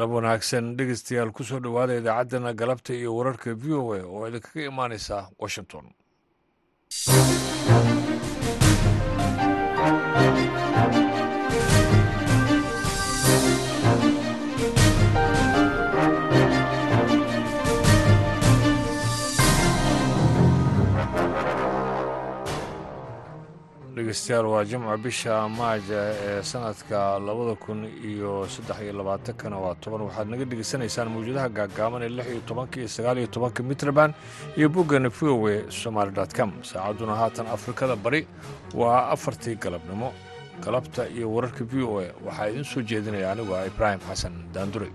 galab wanaagsan dhegeystayaal ku soo dhowaada idaacaddana galabta iyo wararka v o a oo idinkaga imaaneysa washington dhegeystayaal waa jimca bisha maaja ee sanadka labada kun iyo saddex iyo labaatankana waa toban. Waxaad naga dhegeysanaysaan mawjadaha gaagaaban ee lix iyo tobanka iyo sagaal iyo tobanka mitrban iyo boggana v o e somaali com. Saacadduna haatan afrikada bari waa afartii galabnimo. Galabta iyo wararka v o e waxaa idiin soo jeedinaya anigu ah ibraahim xasan daandure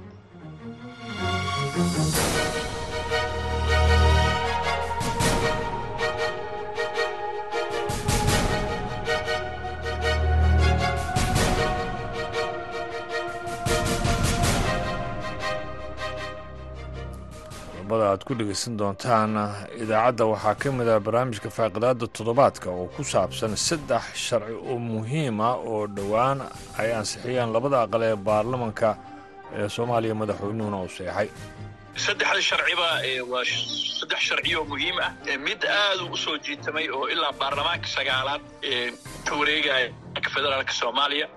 qodobada aad ku dhegeysan doontaan idaacadda waxaa ka mid ah barnaamijka faaqidaada toddobaadka oo ku saabsan saddex sharci oo muhiim ah oo dhowaan ay ansixiyeen labada aqal ee baarlamanka ee soomaaliya madaxweynuhuna uu seexay. Saddexda sharciba waa saddex sharci oo muhiim ah mid aad u soo jiitamay oo ilaa baarlamaanka sagaalaad ka wareegaya federaalka soomaaliya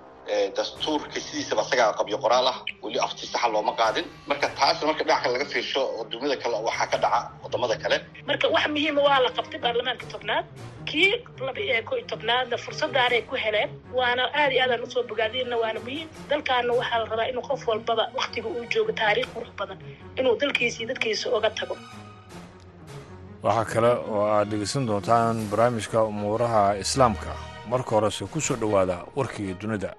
dastuurka sidiisaba asagaa qabyo qoraal ah weli afti saxa looma qaadin. Marka taasna marka dhinac kale laga fiirsho waddamada kale waxaa ka dhaca waddamada kale. Marka wax muhiima waa la qabtay baarlamaanka tobnaad. Kii laba iyo ko iyo tobnaadna fursadaanay ku heleen waana aad iyo aadaan u soo bogaadinna waana muhiim. Dalkaana waxaa la rabaa inuu qof walbaba waktiga uu joogo taariikh qurux badan inuu dalkiisa iyo dadkiisa oga tago. Waxaa kale oo aad dhegeysan doontaan barnaamijka umuuraha islaamka marka horese ku soo dhowaada warkii dunida.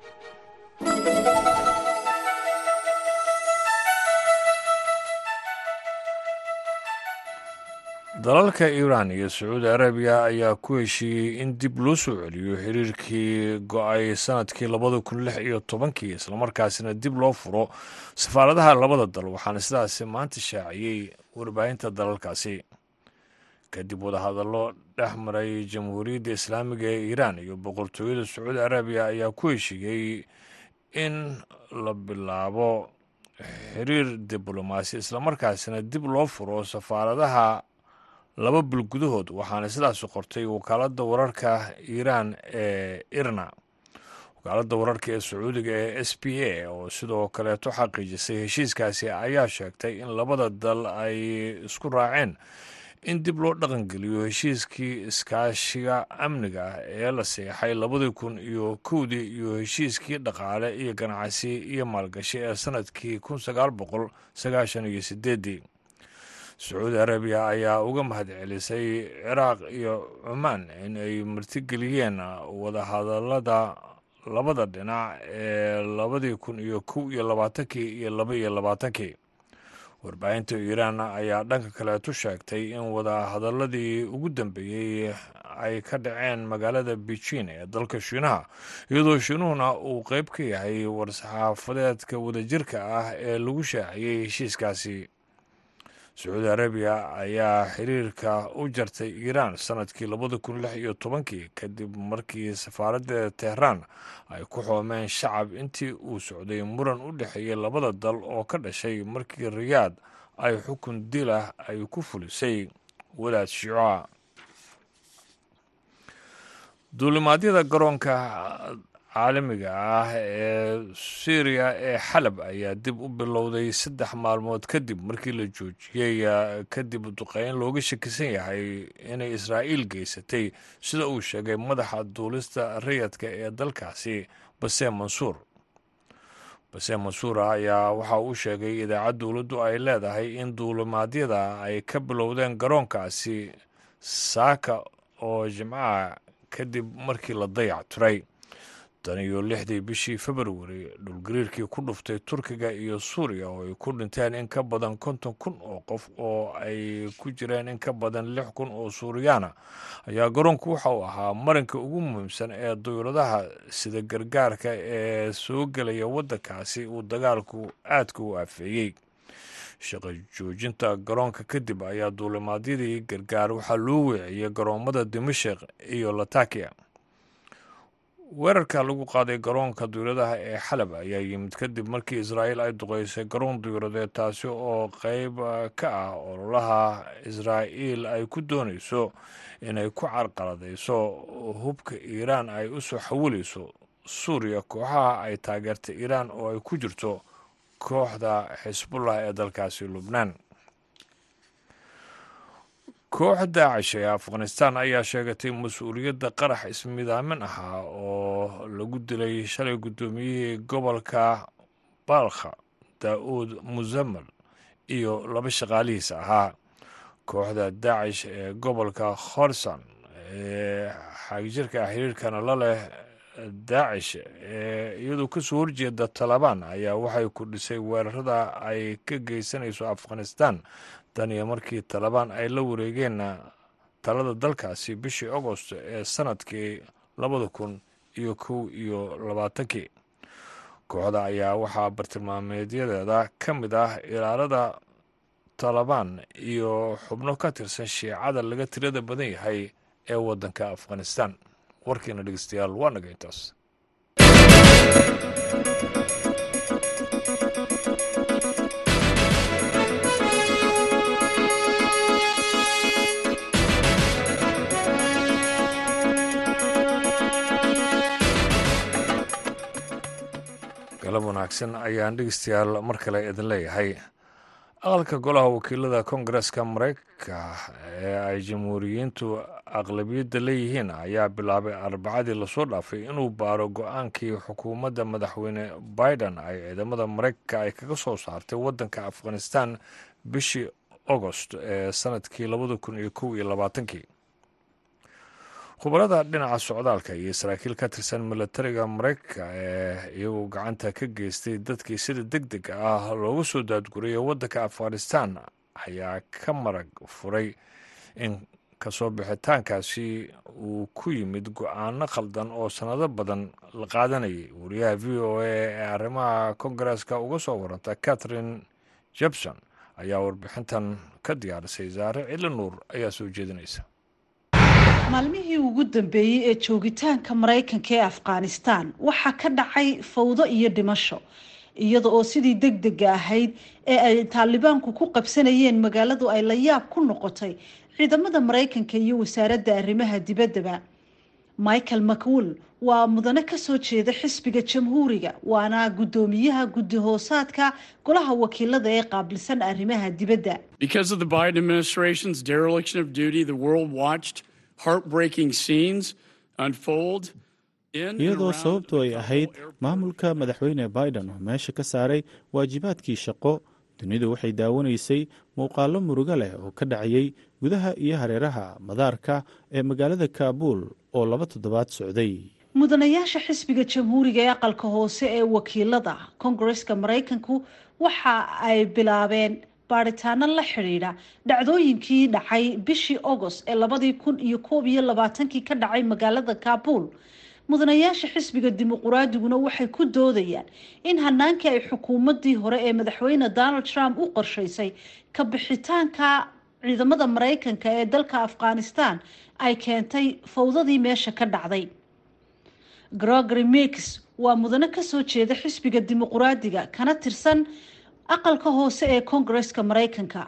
Dalalka iiraan iyo sacuudi arabiya ayaa ku heshiiyey in dib loo soo celiyo xiriirkii go'ay sannadkii labada kun lix iyo tobankii islamarkaasina dib loo furo safaaradaha labada dal waxaana sidaasi maanta shaaciyey warbaahinta dalalkaasi. Kadib wadahadallo dhex maray jamhuuriyadda islaamiga ee iiraan iyo boqortooyada sacuudi arabiya ayaa ku heshiiyey in la bilaabo xiriir diblomaasi islamarkaasina dib loo furo safaaradaha laba bil gudahood waxaana sidaasi qortay wakaaladda wararka iiraan ee irna. Wakaaladda wararka ee sacuudiga ee s b a oo sidoo kaleeto xaqiijisay heshiiskaasi ayaa sheegtay in labada dal ay isku raaceen in dib loo dhaqangeliyo heshiiskii iskaashiga amniga ah ee la seexay labadii kun iyo kowdii iyo heshiiskii dhaqaale iyo ganacsi iyo maalgashi ee sannadkii kun sagaal boqol sagaashan iyo sideeddii sacuudi arabiya ayaa uga mahadcelisay ciraaq iyo cumaan in ay martigeliyeen wadahadalada labada dhinac ee labadii kun iyo kow iyo labaatankii iyo laba iyo labaatankii warbaahinta iiraan ayaa dhanka kaleetu sheegtay in wadahadaladii ugu dambeeyey ay ka dhaceen magaalada beijin ee dalka shiinaha iyadoo shiinuhuna uu qeyb ka yahay war-saxaafadeedka wadajirka ah ee lagu shaaciyey heshiiskaasi sacuudi arabiya ayaa xiriirka u jartay iiraan sannadkii labada kun lix iyo tobankii kadib markii safaaradda tehraan ay ku xoomeen shacab intii uu socday muran u dhexeeyey labada dal oo ka dhashay markii riyaad ay xukun dil ah ay ku fulisay wadaad shiicoa. Duulimaadyada garoonka caalamiga ah ee syriya ee xalab ayaa dib u bilowday saddex maalmood kadib markii la joojiyey kadib duqeyn looga shakisan yahay inay israa'iil geysatay. Sida uu sheegay madaxa duulista rayadka ee dalkaasi base mansuur. Base mansuur ayaa waxa uu sheegay idaacad dowladdu ay leedahay in duulimaadyada ay ka bilowdeen garoonkaasi saaka oo jimcaha kadib markii la dayac turay tan iyo lixdii bishii februari dhulgariirkii ku dhuftay turkiga iyo suuriya oo ay ku dhinteen in ka badan konton kun oo qof oo ay ku jireen in ka badan lix kun oo suuriyaana ayaa garoonku waxa uu ahaa marinka ugu muhiimsan ee dowladaha sida gargaarka ee soo gelaya waddankaasi uu dagaalku aadka u afeeyey. Shaqo joojinta garoonka kadib ayaa duulimaadyadii gargaar waxaa loo weeciyey garoommada dimashik iyo latakia weerarka lagu qaaday garoonka duyradaha ee xalab ayaa yimid kadib markii israa'iil ay duqeysay garoon duyradeed taasi oo qeyb ka ah ololaha israa'iil ay ku doonayso inay ku carqaladayso hubka iiraan ay u soo xawilayso suuriya. Kooxaha ay taageertay iiraan oo ay ku jirto kooxda xisbullah ee dalkaasi lubnaan kooxda daacish ee afghanistan ayaa sheegatay mas'uuliyadda qarax ismidaamin ahaa oo lagu dilay shalay guddoomiyihii gobolka balkha daa-uud muzamal iyo laba shaqaalihiisa ahaa. Kooxda daacish ee gobolka khorsan ee xagjirka xiriirkana la leh daacish ee iyadoo ka soo horjeeda talabaan ayaa waxay ku dhisay weerarada ay ka geysanayso afghanistan tan iyo markii talabaan ay la wareegeen talada dalkaasi bishii agost ee sannadkii labada kun iyo kow iyo labaatankii. Kooxda ayaa waxaa bartilmaameedyadeeda ka mid ah ilaalada talabaan iyo xubno ka tirsan shiicada laga tirada badan yahay ee waddanka afghanistan. Warkiina dhegeystayaal waa naga intaas galab wanaagsan ayaan dhegeystayaal mar kale idin leeyahay. Aqalka golaha wakiilada kongareska mareykanka ee ay jamhuuriyiintu aqlabiyadda leeyihiin ayaa bilaabay arbacadii la soo dhaafay inuu baaro go'aankii xukuumadda madaxweyne biden ay ciidamada mareykanka ay kaga soo saartay waddanka afghanistan bishii agost ee sannadkii labada kun iyo kow iyo labaatankii khubarada dhinaca socdaalka iyo saraakiil ka tirsan milatariga mareykanka ee iyagoo gacanta ka geystay dadkii sida deg deg ah loogu soo daadguriyay waddanka afghanistan ayaa ka marag furay in ka soo bixitaankaasi uu ku yimid go'aano khaldan oo sannado badan la qaadanayay. Wariyaha v o a ee arrimaha kongareska uga soo waranta catherine jebson ayaa warbixintan ka diyaarisay saare cili nuur ayaa soo jeedinaysa maalmihii ugu dambeeyey ee joogitaanka maraykanka ee afghanistan waxaa ka dhacay fawdo iyo dhimasho iyada oo sidii deg dega ahayd ee ay taalibaanku ku qabsanayeen magaaladu ay la yaab ku noqotay ciidamada maraykanka iyo wasaaradda arrimaha dibaddaba michael mcwool waa mudane ka soo jeeda xisbiga jamhuuriga waana guddoomiyaha guddi hoosaadka golaha wakiilada ee qaabilsan arrimaha dibadda iyadoo sababtu ay ahayd maamulka madaxweyne biden oo meesha ka saaray waajibaadkii shaqo dunidu waxay daawanaysay muuqaallo murugo leh oo ka dhacayay gudaha iyo hareeraha madaarka ee magaalada kaabuul oo laba toddobaad socday. Mudanayaasha xisbiga jamhuuriga ee aqalka hoose ee wakiilada kongareska maraykanku waxa ay bilaabeen baaritaano la xidhiidha. Dhacdooyinkii dhacay bishii agost ee labadii kun iyo koob iyo labaatankii ka dhacay magaalada kaabuul mudanayaasha xisbiga dimuquraadiguna waxay ku doodayaan in hanaankii ay xukuumadii hore ee madaxweyne donald trump u qorshaysay ka bixitaanka ciidamada maraykanka ee dalka afghanistan ay keentay fawdadii meesha ka dhacday. Gregory mix waa mudane ka soo jeeda xisbiga dimuquraadiga kana tirsan aqalka hoose ee kongareska maraykanka.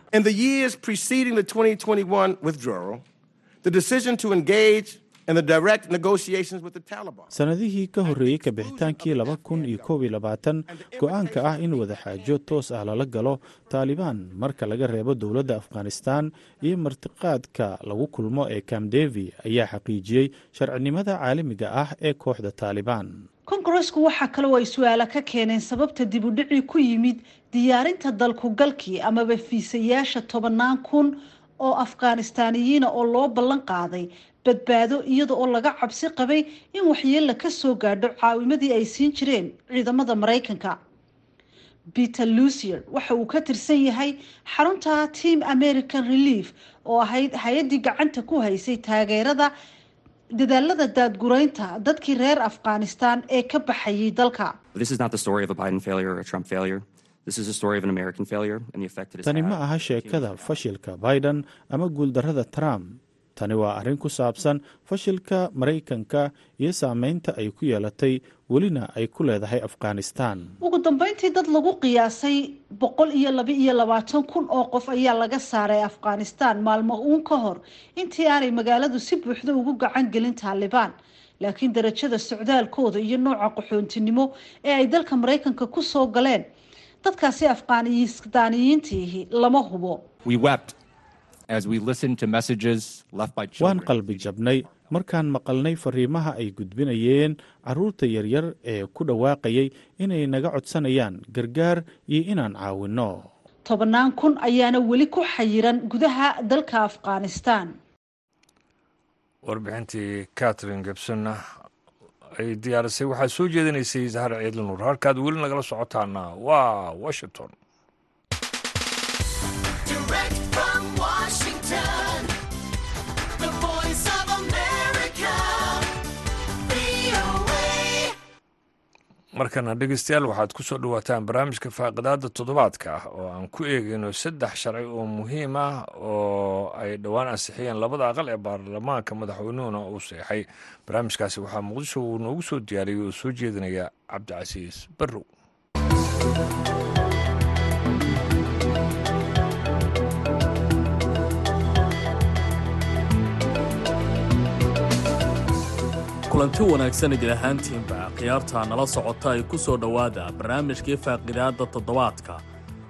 Sanadihii ka horreeyey ka bixitaankii laba kun iyo koob iyo labaatan go'aanka ah in wadaxaajo toos ah lala galo taalibaan marka laga reebo dowladda afghanistan iyo martiqaadka lagu kulmo ee camdevi ayaa xaqiijiyey sharcinimada caalamiga ah ee kooxda taalibaan kongaresku waxaa kaloo ay su'aala ka keeneen sababta dib u dhicii ku yimid diyaarinta dalkugalkii amaba fiisayaasha tobannaan kun oo afghanistaaniyiina oo loo ballan qaaday badbaado iyada oo laga cabsi qabay in waxyeella ka soo gaadho caawimadii ay siin jireen ciidamada maraykanka. Peter lucier waxa uu ka tirsan yahay xarunta team american relief oo ahayd hay'addii gacanta ku haysay taageerada dadaalada daadguraynta dadkii reer afghanistan ee ka baxayay dalka. Tani ma aha sheekada fashilka biden ama guuldarrada trump tani waa arrin ku saabsan fashilka maraykanka iyo saameynta ay ku yeelatay welina ay ku leedahay afghanistan. Ugu dambeyntii dad lagu qiyaasay boqol iyo laba iyo labaatan kun oo qof ayaa laga saaray afghanistan maalmo uun ka hor intii aanay magaaladu si buuxda ugu gacan gelin taalibaan laakiin darajada socdaalkooda iyo nooca qaxoontinimo ee ay dalka maraykanka ku soo galeen dadkaasi afghanistaaniyiintiihi lama hubo waan qalbi jabnay markaan maqalnay fariimaha ay gudbinayeen carruurta yaryar ee ku dhawaaqayay inay naga codsanayaan gargaar iyo inaan caawinno. Tobannaan kun ayaana weli ku xayiran gudaha dalka afghanistan. Warbixintii catherine gebsonna ay diyaarisay waxaa soo jeedinaysay zahar ciidli nuur. Halkaad weli nagala socotaana waa washington markana dhegeystayaal waxaad ku soo dhawaataan barnaamijka faaqidaada toddobaadka ah oo aan ku eegayno saddex sharci oo muhiim ah oo ay dhowaan ansixiyeen labada aqal ee baarlamaanka madaxweynuhuna uu seexay. Barnaamijkaasi waxaa muqdisho uu noogu soo diyaariyey oo soo jeedinaya cabdicasiis barrow kulanti wanaagsan idil ahaantiinba khiyaarta nala socota ay ku soo dhowaada barnaamijkii faaqidaadda toddobaadka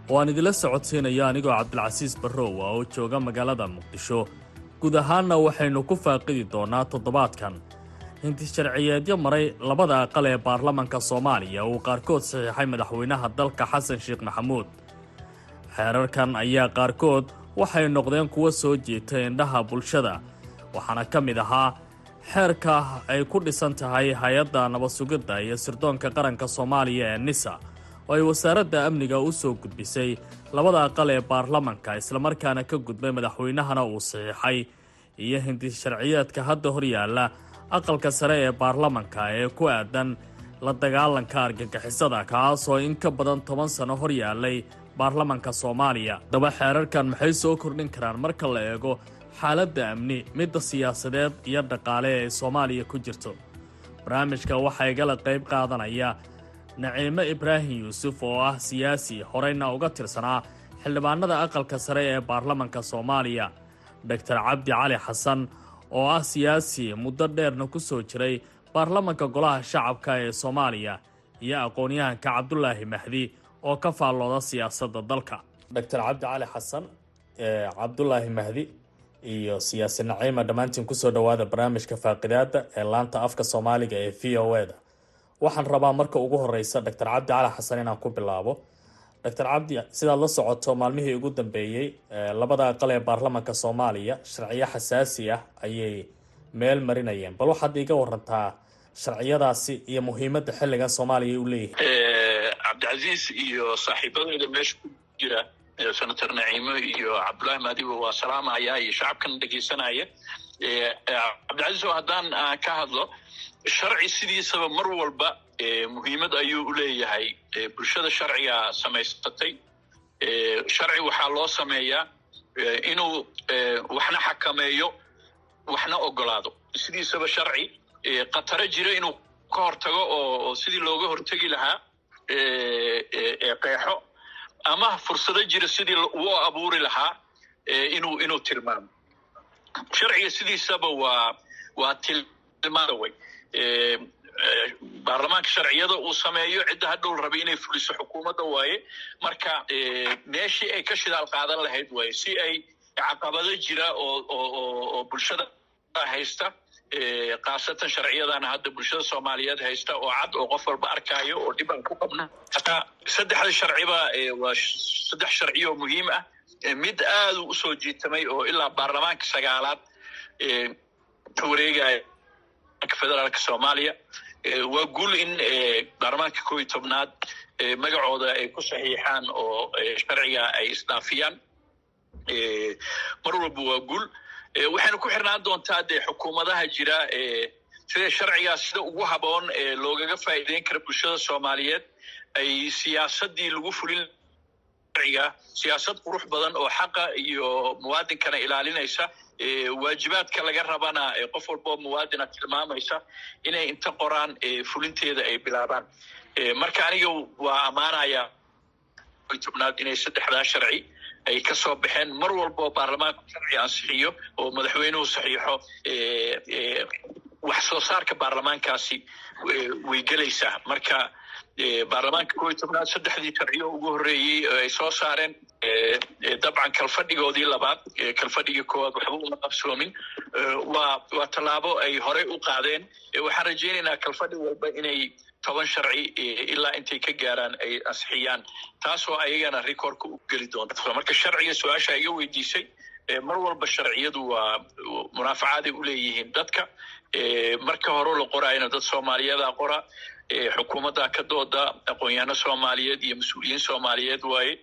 oo aan idila socodsiinaya anigoo cabdilcasiis barrowa oo jooga magaalada muqdisho. Guud ahaanna waxaynu ku faaqidi doonnaa toddobaadkan. Hinti sharciyeedyo maray labada aqal ee baarlamanka soomaaliya uu qaarkood saxiixay madaxweynaha dalka xasan sheekh maxamuud. Xeerarkan ayaa qaarkood waxay noqdeen kuwo soo jiita indhaha bulshada waxaana ka mid ahaa xeerka ay ku dhisan tahay hay'adda nabadsugidda iyo sirdoonka qaranka soomaaliya ee nisa oo ay wasaaradda amniga u soo gudbisay labada aqal ee baarlamanka islamarkaana ka gudbay madaxweynahana uu saxiixay iyo hindi sharciyeedka hadda hor yaalla aqalka sare ee baarlamanka ee ku aadan la dagaalanka argagixisada kaasoo in ka badan toban sano hor yaallay baarlamanka soomaaliya. Daba xeerarkan maxay soo kordhin karaan marka la eego xaaladda amni midda siyaasadeed iyo dhaqaale ee soomaaliya ku jirto. Barnaamijka waxaa igala qayb qaadanaya naciimo ibraahim yuusuf oo ah siyaasi horeyna uga tirsanaa xildhibaanada aqalka sare ee baarlamanka soomaaliya. Doctor cabdi cali xasan oo ah siyaasi muddo dheerna ku soo jiray baarlamanka golaha shacabka ee soomaaliya iyo aqoon-yahanka cabdulaahi mahdi oo ka faallooda siyaasadda dalka. Doctor cabdi cali xasan cabdulaahi mahdi iyo siyaasi naciima dhammaantiin ku soo dhowaada barnaamijka faaqidaada ee laanta afka soomaaliga ee v o e da waxaan rabaa marka ugu horeysa doctor cabdi cali xasan inaan ku bilaabo. Doctor cabdi sidaad la socoto maalmihii ugu dambeeyey labada aqal ee baarlamanka soomaaliya sharciyo xasaasi ah ayay meel marinayeen. Bal waxaad iiga warantaa sharciyadaasi iyo muhiimadda xilligan soomaaliya u leeyahay cabdicasiis iyo saaxiibadooda meesha ku jira senator naciimo iyo cabdullaahi maadiba waa salaamaya iyo shacabkan dhegeysanaya. Cabdicasiis oo haddaan ka hadlo sharci sidiisaba mar walba muhiimad ayuu u bulshada sharciga samaysatay. Sharci waxaa loo sameeyaa inuu waxna xakameeyo waxna ogolaado. Sidiisaba sharci khataro jira inuu ka hortago oo sidii looga hortegi lahaa qeexo ama fursado jira sidii uu abuuri lahaa inuu inuu tilmaamo. Sharciga sidiisaba waa waa tilmaada way. Baarlamaanka sharciyada uu sameeyo cidda hadhow raba inay fuliso xukuumadda waaye. Marka meeshii ay ka shidaal qaadan lahayd waaye si ay caqabado jira oo oo bulshada haysta khaasatan sharciyadana hadda bulshada soomaaliyeed haysta oo cad oo qof walba arkaayo oo dhib aan ku qabno. Hataa saddexda sharciba waa saddex sharci oo muhiim ah. Mid aad u soo jiitamay oo ilaa baarlamaanka sagaalaad wareegaya federaalka soomaaliya. Waa guul in baarlamaanka koo iyo tobnaad magacooda ay ku saxiixaan oo sharciga ay isdhaafiyaan mar walba waa guul waxayna ku xirnaan doontaa dee xukuumadaha jira sida sharcigaas sida ugu haboon loogaga faa'iideyn kara bulshada soomaaliyeed ay siyaasadii lagu fulin sharciga siyaasad qurux badan oo xaqa iyo muwaadinkana ilaalinaysa waajibaadka laga rabana qof walboo muwaadina tilmaamaysa inay inta qoraan fulinteeda ay bilaabaan. Marka aniga waa ammaanaya tobnaad inay saddexdaa sharci ay ka soo baxeen. Mar walboo baarlamaanku sharci ansixiyo oo madaxweynuhu saxiixo wax soo saarka baarlamaankaasi way gelaysaa marka baarlamaanka koo tobnaad saddexdii sharciyo ugu horreeyey ay soo saareen dabcan kalfadhigoodii labaad kalfadhigii koowaad waxba uma qabsoomin. Waa waa tallaabo ay horey u qaadeen. Waxaan rajaynaynaa kalfadhi walba inay toban sharci ilaa intay ka gaaraan ay ansixiyaan. Taasoo ayagana recordka u geli doonta marka sharciga su'aasha iga weydiisay mar walba sharciyadu waa munaafacaday u leeyihiin dadka. Marka hore la qoraayana dad soomaaliyeeda qora xukuumadda ka dooda aqoon-yahano soomaaliyeed iyo mas'uuliyiin soomaaliyeed waaye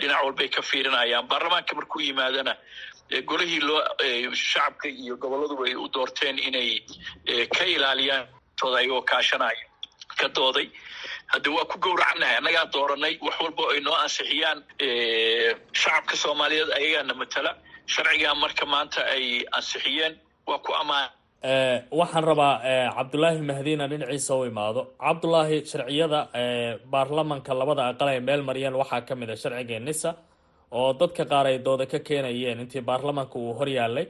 dhinac walbay ka fiirinayaan. Baarlamaanka markuu yimaadana golihii loo shacabka iyo goboladuba ay u doorteen inay ka ilaaliyaan tooda ayagoo ka dooday. Hadde waa ku gowracannahay annagaa dooranay wax walba ay noo ansixiyaan shacabka soomaaliyeed ayagaana matala. Sharcigaa marka maanta ay ansixiyeen waa ku ammaan. Waxaan rabaa cabdulaahi mahdiina dhinaciisa u imaado. Cabdulaahi sharciyada baarlamanka labada aqal ay meel mariyeen waxaa ka mid a sharciga nisa oo dadka qaar ay dooda ka keenayeen intii baarlamanka uu horyaalay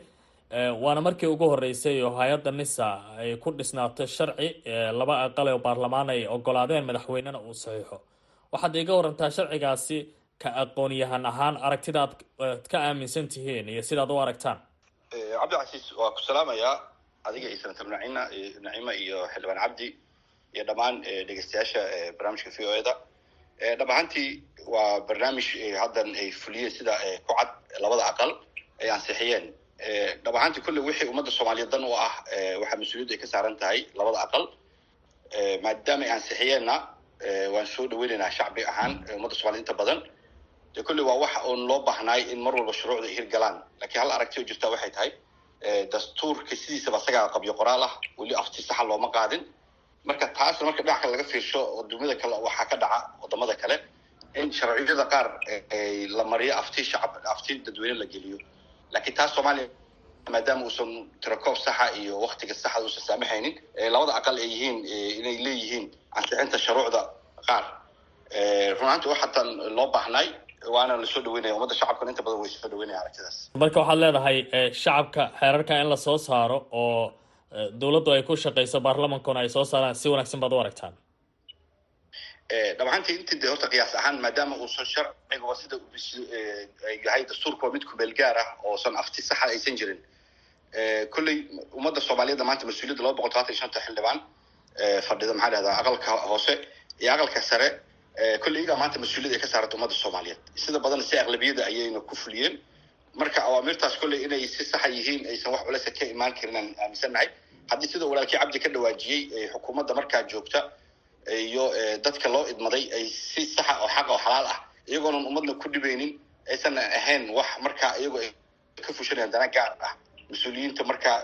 waana markii ugu horeysay oo hay'adda nisa ay ku dhisnaato sharci laba aqal oo baarlamaan ay ogolaadeen madaxweynena uu saxiixo. Waxaad iga warantaa sharcigaasi ka aqoon-yahan ahaan aragtida aad ka aaminsan tihiin iyo sidaad u aragtaan. Cabdicasiis waa ku salaamayaa adiga iyo senator nacima nacima iyo xildhibaan cabdi iyo dhammaan dhegeystayaasha barnaamijka v o e da dhab ahaantii waa barnaamij haddan ay fuliyeen sida ku cad labada aqal ay ansixiyeen dhab ahaantii kulle wixii ummadda soomaaliyeed dan u ah waxaa mas'uuliyaddu ay ka saaran tahay labada aqal. Maadaama ay ansixiyeenna waan soo dhaweynaynaa shacbi ahaan ummadda somaliyed inta badan. De kulle waa waxa uun loo baahnaay in mar walba shuruucda ay hirgalaan lakiin hal aragti oo jirtaa waxay tahay dastuurka sidiisaba isagaa qabyo qoraal ah weli afti saxa looma qaadin. Marka taasna marka dhinac kale laga fiirsho adduunyada kale waxaa ka dhaca waddamada kale in sharciyada qaar la mariyo afti shacab afti dadweyne la geliyo lakiin taas soomaaliya maadaama uusan tirakoob saxa iyo waktiga saxa uusan saamaxaynin labada aqal ay yihiin inay leeyihiin ansixinta shuruucda qaar. Runaanti waxatan loo baahnay waana la soo dhaweynaya ummadda shacabkana inta badan way soo dhaweynaya aragtidaas. Marka waxaad leedahay shacabka xeerarka in la soo saaro oo dowladdu ay ku shaqeyso baarlamankuna ay soo saaraan si wanaagsan baad u aragtaan dhab ahaantii intii de horta qiyaas ahaan maadaama uusan sharciga sida yahay dastuurka waa mid kumeel gaar ah oosan afti saxa aysan jirin. Kolley ummadda soomaaliyeedda maanta mas'uuliyadda laba boqol todobaatan shanta xildhibaan fadhida maxaa dhahdaa aqalka hoose iyo aqalka sare kolley iyagaa maanta mas'uuliyad ay ka saaranta ummadda soomaaliyeed. Sida badan si aqlabiyada ayayna ku fuliyeen. Marka awaamirtaas kolley inay si saxa yihiin aysan wax culeysa ka imaan karin aan aaminsannahay haddii sida walaalkii cabdi ka dhawaajiyey xukuumadda markaa joogta iyo dadka loo idmaday ay si saxa oo xaqa oo xalaal ah iyagoonan ummadna ku dhibeynin aysan ahayn wax markaa iyagoo ay ka fushanayaan dana gaar ah. Mas'uuliyiinta markaa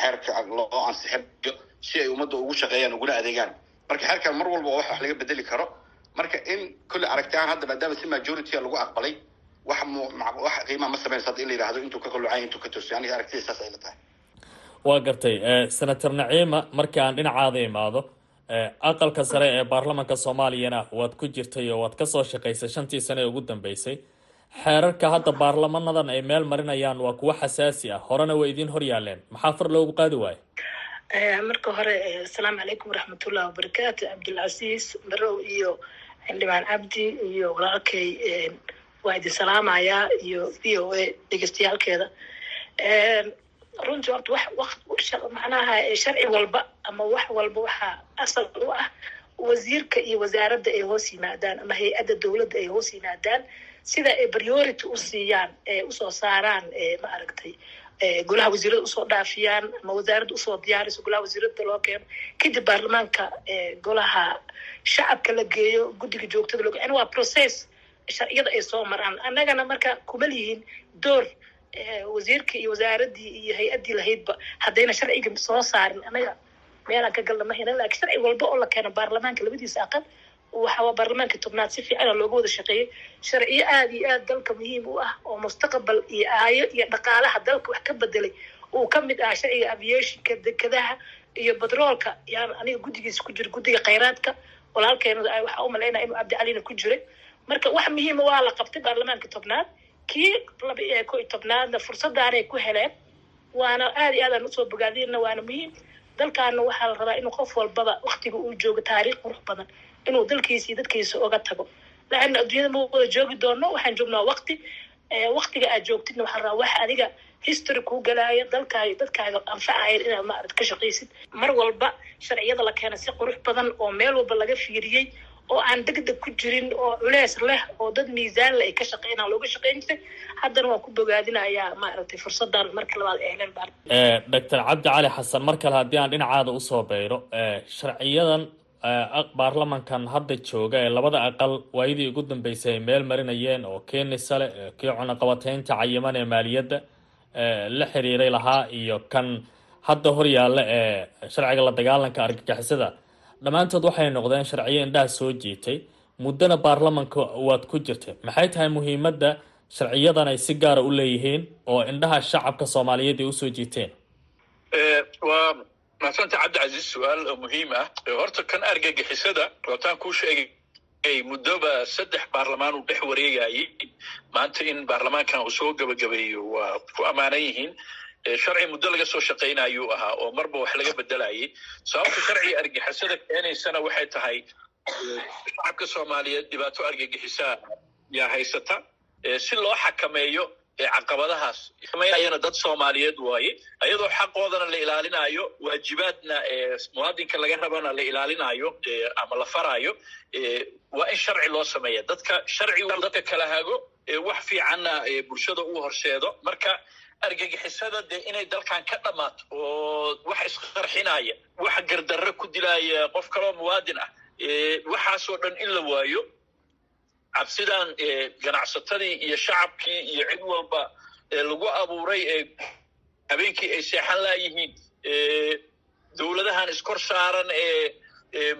xeerka loo ansixinayo si ay ummadda ugu shaqeeyaan uguna adeegaan. Marka xeerkan mar walba wax wax laga bedeli karo. Marka in kolle aragti ahaan hadda maadaama si majority lagu aqbalay wax wax qiimaha ma sameynaysa hadda in la yidhahdo intuu ka qallucay intuu ka toosay aniga aragtida saas ay la tahay. Waa gartay senator naciima markii aan dhinacaada imaado aqalka sare ee baarlamanka soomaaliyana waad ku jirtay oo waad ka soo shaqaysay shantii sane ee ugu dambeysay. Xeerarka hadda baarlamanadan ay meel marinayaan waa kuwo xasaasi ah. Horena way idiin hor yaaleen. Maxaa far loogu qaadi waayo marka hore asalaamu calaykum waraxmatullahi wabarakaatu cabdilcasiis barow iyo xildhibaan cabdi iyo walaalkay waa idin salaamayaa iyo v o a dhegeystayaalkeeda runtii horta wax macnaha sharci walba ama wax walba waxaa asal u ah wasiirka iyo wasaaradda ay hoos yimaadaan ama hay'adda dowladda ay hoos yimaadaan. Sida ay priority u siiyaan ee u soo saaraan ma aragtay golaha wasiirada u soo dhaafiyaan ama wasaaradda u soo diyaariso golaha wasiirada loo keeno. Kadib baarlamaanka golaha shacabka la geeyo guddiga joogtada loo yani waa process sharciyada ay soo maraan. Annagana marka kuma lihiin door wasiirka iyo wasaaraddii iyo hay'addii lahaydba haddayna sharciga soo saarin anaga meelaan ka galna ma haynan laakiin sharci walba oo la keeno baarlamaanka labadiisa aqal waxaa baarlamaankii tobnaad si fiicana looga wada shaqeeyey sharciyo aada iyo aad dalka muhiim u ah oo mustaqbal iyo aayo iyo dhaqaalaha dalka wax ka bedelay uu ka mid ah sharciga aviationka dekadaha iyo batroolka yaan aniga guddigiisa ku jiro guddiga khayraadka. Walaalkeena waxaa u malaynaya inuu cabdicalina ku jiray marka wax muhiima waa la qabtay baarlamaanka tobnaad kii laba ko iyo tobnaadna fursadaanay ku heleen waana aada iyo aadaan u soo bogaadina waana muhiim. Dalkaana waxaa la rabaa inuu qof walbaba waktiga uu joogo taariikh qurux badan inuu dalkiisa iyo dadkiisa oga tago. Laana adduunyada ma wada joogi doono waxaan joognaa wakti waktiga aad joogtidna waxaa rabaa wax adiga history kuu galaayo dalkaaga dadkaaga anfacayan inaad maarad ka shaqaysid. Mar walba sharciyada la keena si qurux badan oo meel walba laga fiiriyey oo aan degdeg ku jirin oo culeys leh oo dad miisaan le ay ka shaqeynaan looga shaqeyn jiray haddana waan ku bogaadinayaa maaragtay fursadan marka labaad ay heleen baa doctor cabdi cali xasan mar kale haddii aan dhinacaada u soo beyro sharciyadan baarlamankan hadda jooga ee labada aqal waayadii ugu dambeysay ay meel marinayeen oo keenisa leh kii cunaqabateynta cayiman ee maaliyadda la xiriiray lahaa iyo kan hadda hor yaalla ee sharciga la dagaalanka argagixisada dhammaantood waxay noqdeen sharciyo indhaha soo jiitay muddana baarlamanka waad ku jirtay. Maxay tahay muhiimadda sharciyadan ay si gaara u leeyihiin oo indhaha shacabka soomaaliyeed ay u soo jiiteen? Waa mahadsanta cabdicasiis su'aal muhiim ah. Horta kan argagixisada waataan kuu sheegay muddoba saddex baarlamaan uu dhex wareegayay. Maanta in baarlamaankan uu soo gebagabeeyo waa ku ammaanan yihiin sharci muddo laga soo shaqaynayuu ahaa oo marba wax laga bedelayay sababta sharciga argagixisada keenaysana waxay tahay shacabka soomaaliyeed dhibaato argagixisaa yaa haysata si loo xakameeyo caqabadahaas. Ayana dad soomaaliyeed waaye ayadoo xaqoodana la ilaalinayo waajibaadna muwaadinka laga rabana la ilaalinayo ama la faraayo waa in sharci loo sameeya. Dadka sharci dadka kala hago wax fiicanna bulshada uu horseedo. Marka argagixisada dee inay dalkan ka dhammaato oo wax isqarxinaya wax gardarre ku dilaya qof kaloo muwaadin ah waxaasoo dhan in la waayo cabsidan ganacsatadii iyo shacabkii iyo cid walba lagu abuuray ee habeenkii ay seexan laayihiin dowladahan iskor saaran ee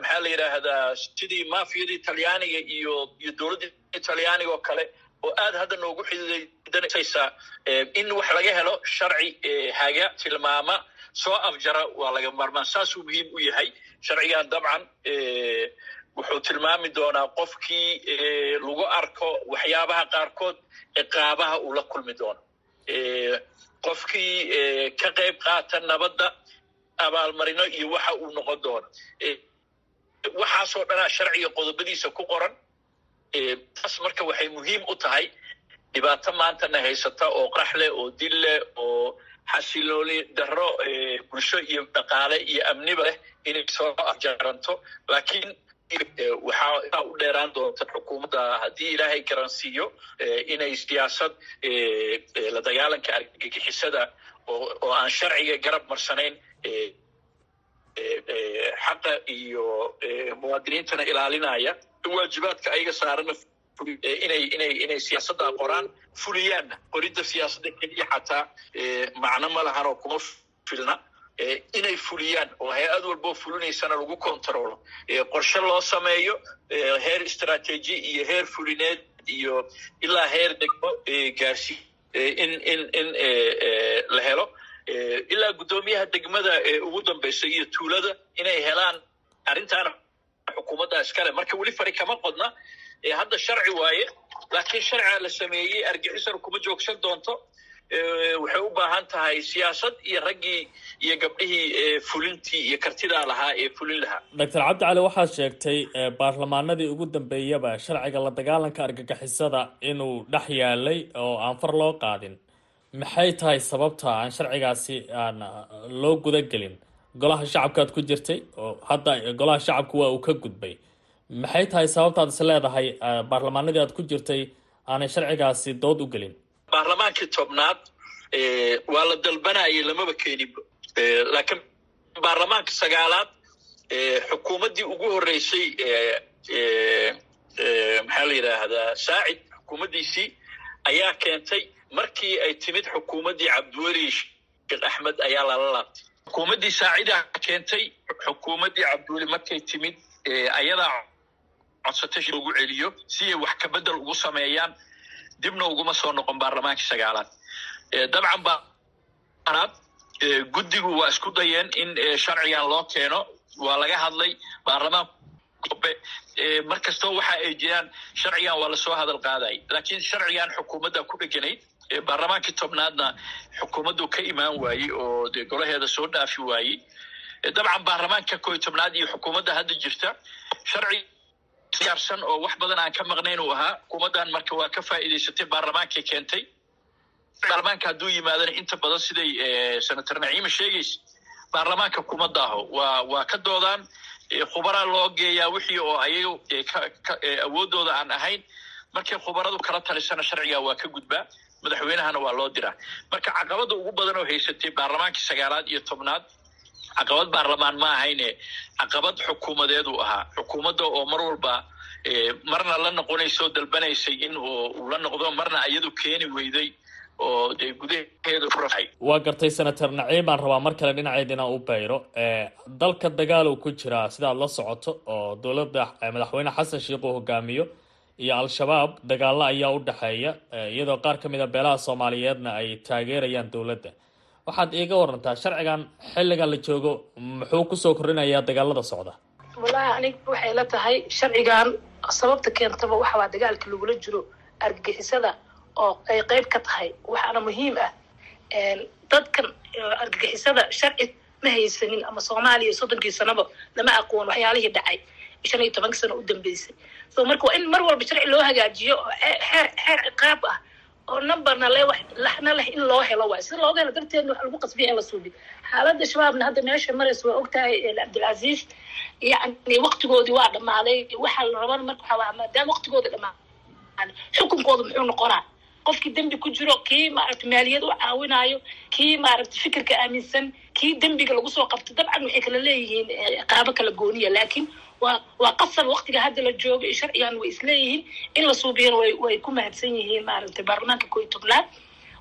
maxaa la yidhaahdaa sidii mafiyadii talyaaniga iyo iyo dowladdii talyaaniga oo kale oo aad hadda noogu xididanaysaa in wax laga helo sharci haga tilmaama soo afjara waa laga maarmaan. Saasuu muhiim u yahay. Sharcigan dabcan wuxuu tilmaami doonaa qofkii lagu arko waxyaabaha qaarkood ciqaabaha uu la kulmi doono. Qofkii ka qayb qaata nabadda abaalmarino iyo waxa uu noqon doono. Waxaasoo dhanaa sharciga qodobadiisa ku qoran taas marka waxay muhiim u tahay dhibaato maantana haysata oo qax leh oo dil leh oo xasilooli darro bulsho iyo dhaqaale iyo amniba leh inay soo afjaranto laakiin waxaa u dheeraan doonta xukuumadda haddii ilaahay garansiiyo inay siyaasad la dagaalanka argagixisada oo aan sharciga garab marsanayn xaqa iyo muwaadiniintana ilaalinaya waajibaadka ayaga saarana inay inay inay siyaasadda qoraan fuliyaanna qoridda siyaasadda keliya xataa macno ma lahan oo kuma filna. Inay fuliyaan oo hay'ad walboo fulinaysana lagu controlo. Qorshe loo sameeyo heer istrateji iyo heer fulineed iyo ilaa heer degmo gaarsi in in in la helo. Ilaa guddoomiyaha degmada ugu dambeysa iyo tuulada inay helaan arrintaana xukuumadda iskale. Marka weli fari kama qodna hadda sharci waaye laakiin sharciga la sameeyey argixisana kuma joogsan doonto waxay u baahan tahay siyaasad iyo raggii iyo gabdhihii fulintii iyo kartidaa lahaa ee fulin lahaa. Doctor cabdi cali waxaad sheegtay baarlamaanadii ugu dambeeyaba sharciga la dagaalanka argagixisada inuu dhex yaalay oo aan far loo qaadin. Maxay tahay sababta aan sharcigaasi aan loo gudagelin golaha shacabkaad ku jirtay oo hadda golaha shacabku waa uu ka gudbay. Maxay tahay sababtaad is leedahay baarlamaanadii aad ku jirtay aanay sharcigaasi dood u gelin? Baarlamaankii tobnaad waa la dalbanayay lamaba keeninba laakiin baarlamaanka sagaalaad xukuumaddii ugu horreysay maxaa la yidhaahdaa saacid xukuumaddiisii ayaa keentay markii ay timid xukuumaddii cabdiweli sheekh axmed ayaa lala laabtay xukuumaddii saacidaa keentay xukuumaddii cabdiweli markay timid ayadaa codsatay loogu celiyo si ay wax kabedel ugu sameeyaan dibna uguma soo noqon baarlamaankii sagaalaad dabcan baanaad guddigu waa isku dayeen in sharcigan loo keeno. Waa laga hadlay baarlamaanka mar kastoo waxa ay jiraan sharcigan waa la soo hadal qaaday laakiin sharcigan xukuumadda ku dheganayd baarlamaankii tobnaadna xukuumaddu ka imaan waayey oo dee golaheeda soo dhaafi waayey. Dabcan baarlamaanka koo iyo tobnaad iyo xukuumadda hadda jirta sharci diyaarsan oo wax badan aan ka maqnayn uu ahaa xukuumaddan marka waa ka faa'iidaysatay baarlamaankay keentay. Baarlamaanka hadduu yimaadana inta badan siday senator naciima sheegaysa baarlamaanka kuma daaho waa waa ka doodaan khubaraa loo geeyaa wixii oo ayaga awooddooda aan ahayn. Markay khubaradu kala talisana sharciga waa ka gudbaa madaxweynahana waa loo diraa. Marka caqabada ugu badan oo haysatay baarlamaankii sagaalaad iyo tobnaad caqabad baarlamaan ma ahayne caqabad xukuumadeedu ahaa. Xukuumadda oo mar walba marna la noqonaysa oo dalbanaysay in uu la noqdo marna iyadu keeni weyday oo dee gudaheedu furaay waa gartay senator naciim baan rabaa mar kale dhinaceedina u bayro. Dalka dagaal uu ku jiraa sidaad la socoto oo dowladda madaxweyne xasan sheikh uu hogaamiyo iyo al-shabaab dagaalo ayaa u dhexeeya iyadoo qaar ka mid a beelaha soomaaliyeedna ay taageerayaan dowladda. Waxaad iiga warantaa sharcigan xilligan la joogo muxuu ku soo kordhinayaa dagaalada socda? Wallaahi anig waxay la tahay sharcigan sababta keentaba waxa waa dagaalka lagula jiro argagixisada oo ay qeyb ka tahay. Waxaana muhiim ah dadkan argagixisada sharci ma haysanin ama soomaaliya soddonkii sanaba lama aqoon waxyaalihii dhacay shan iyo tobanka sano u dambeysay so marka waa in mar walba sharci loo hagaajiyo oo xeer xeer ciqaab ah oo numberna le wax laxna leh in loo helo waay. Sida looga helo darteedna waxa lagu qasbiya in la suubiyo xaaladda shabaabna hadda meesha maraysa waa ogtahay cabdilcasiis yacni waktigoodii waa dhammaaday. Waxaa la rabana marka waxaa waa maadaama waktigooda dhammaaday. Xukunkooda muxuu noqonaa? Qofkii dembi ku jiro kii maaragta maaliyad u caawinayo kii maaragta fikirka aaminsan kii dembiga lagu soo qabto dabcan waxay kala leeyihiin qaabo kala gooniya. Laakiin waa qasab waktiga hadda la joogo iyo sharcigan way isleeyihiin in la suubiyana way ku mahadsan yihiin maaragtay baarlamaanka koo tobnaad.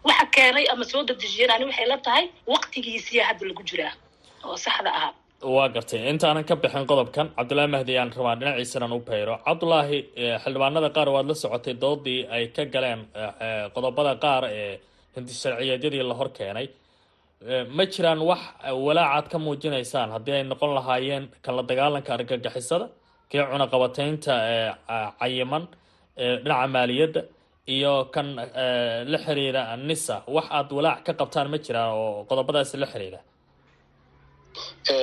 Waxa keenay ama soo dadejiyeen ani waxay la tahay waktigiisiya hadda lagu jiraa oo saxda ahaa. Waa gartay intaanan ka bixin qodobkan cabdullaahi mahdi aan rabaa dhinaciisanan u payro cabdulaahi xildhibaanada qaar waad la socotay doodii ay ka galeen qodobada qaar ee hinti sharciyeedyadii la hor keenay ma jiraan wax walaacaad ka muujinaysaan haddii ay noqon lahaayeen kan la dagaalanka argagixisada kii cunaqabateynta cayiman dhinaca maaliyadda iyo kan la xiriira nisa wax aad walaac ka qabtaan ma jiraan oo qodobadaasi la xiriira?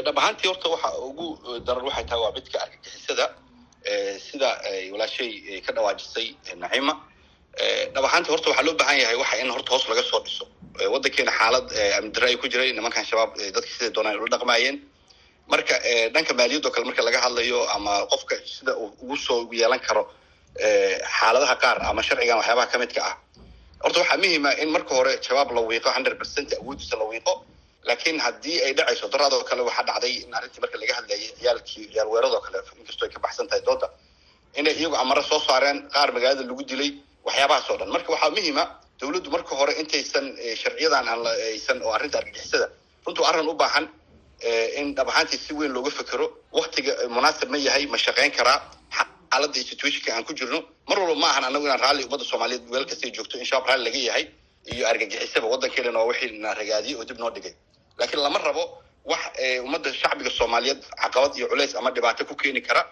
Dhab ahaantii horta waxa ugu daran waxay tahay waa midka argagixisada sida walaashay ka dhawaajisay naciima dhab ahaantii horta waxaa loo baahan yahay waxa in horta hoos laga soo dhiso. Waddankeena xaalad amni darre ay ku jiray nimankan shabaab dadka siday doonaan ula dhaqmaayeen. Marka dhanka maaliyadoo kale marka laga hadlayo ama qofka sida uu ugu soo yeelan karo xaaladaha qaar ama sharcigan waxyaabaha ka midka ah. Horta waxaa muhiima in marka hore shabaab la wiiqo hundred percent awoodiisa la wiiqo. Laakiin haddii ay dhacayso daraadoo kale waxaa dhacday in arrintii marka laga hadlayay ciyaalkii ciyaal kale inkastoo ay ka baxsan tahay dooda inay iyagu amaro soo saareen qaar magaalada lagu dilay waxyaabahaas oo dhan. Marka waxaa muhiima dawladdu marka hore intaysan sharciyadan aan aysan oo arrinta argagixisada runtuu arrin u baahan in dhab ahaantii si weyn looga fekero waktiga munaasib ma yahay ma shaqayn karaa xaaladda situationka aan ku jirno. Mar walba ma ahan anagu inaan raalli ummadda soomaaliyeed meel kastay joogto in raalli laga yahay iyo argagixisaba waddankeena waa wixii na ragaadiyey oo dib noo dhigay. Laakiin lama rabo wax ummadda shacbiga soomaaliyeed caqabad iyo culays ama dhibaato ku keeni kara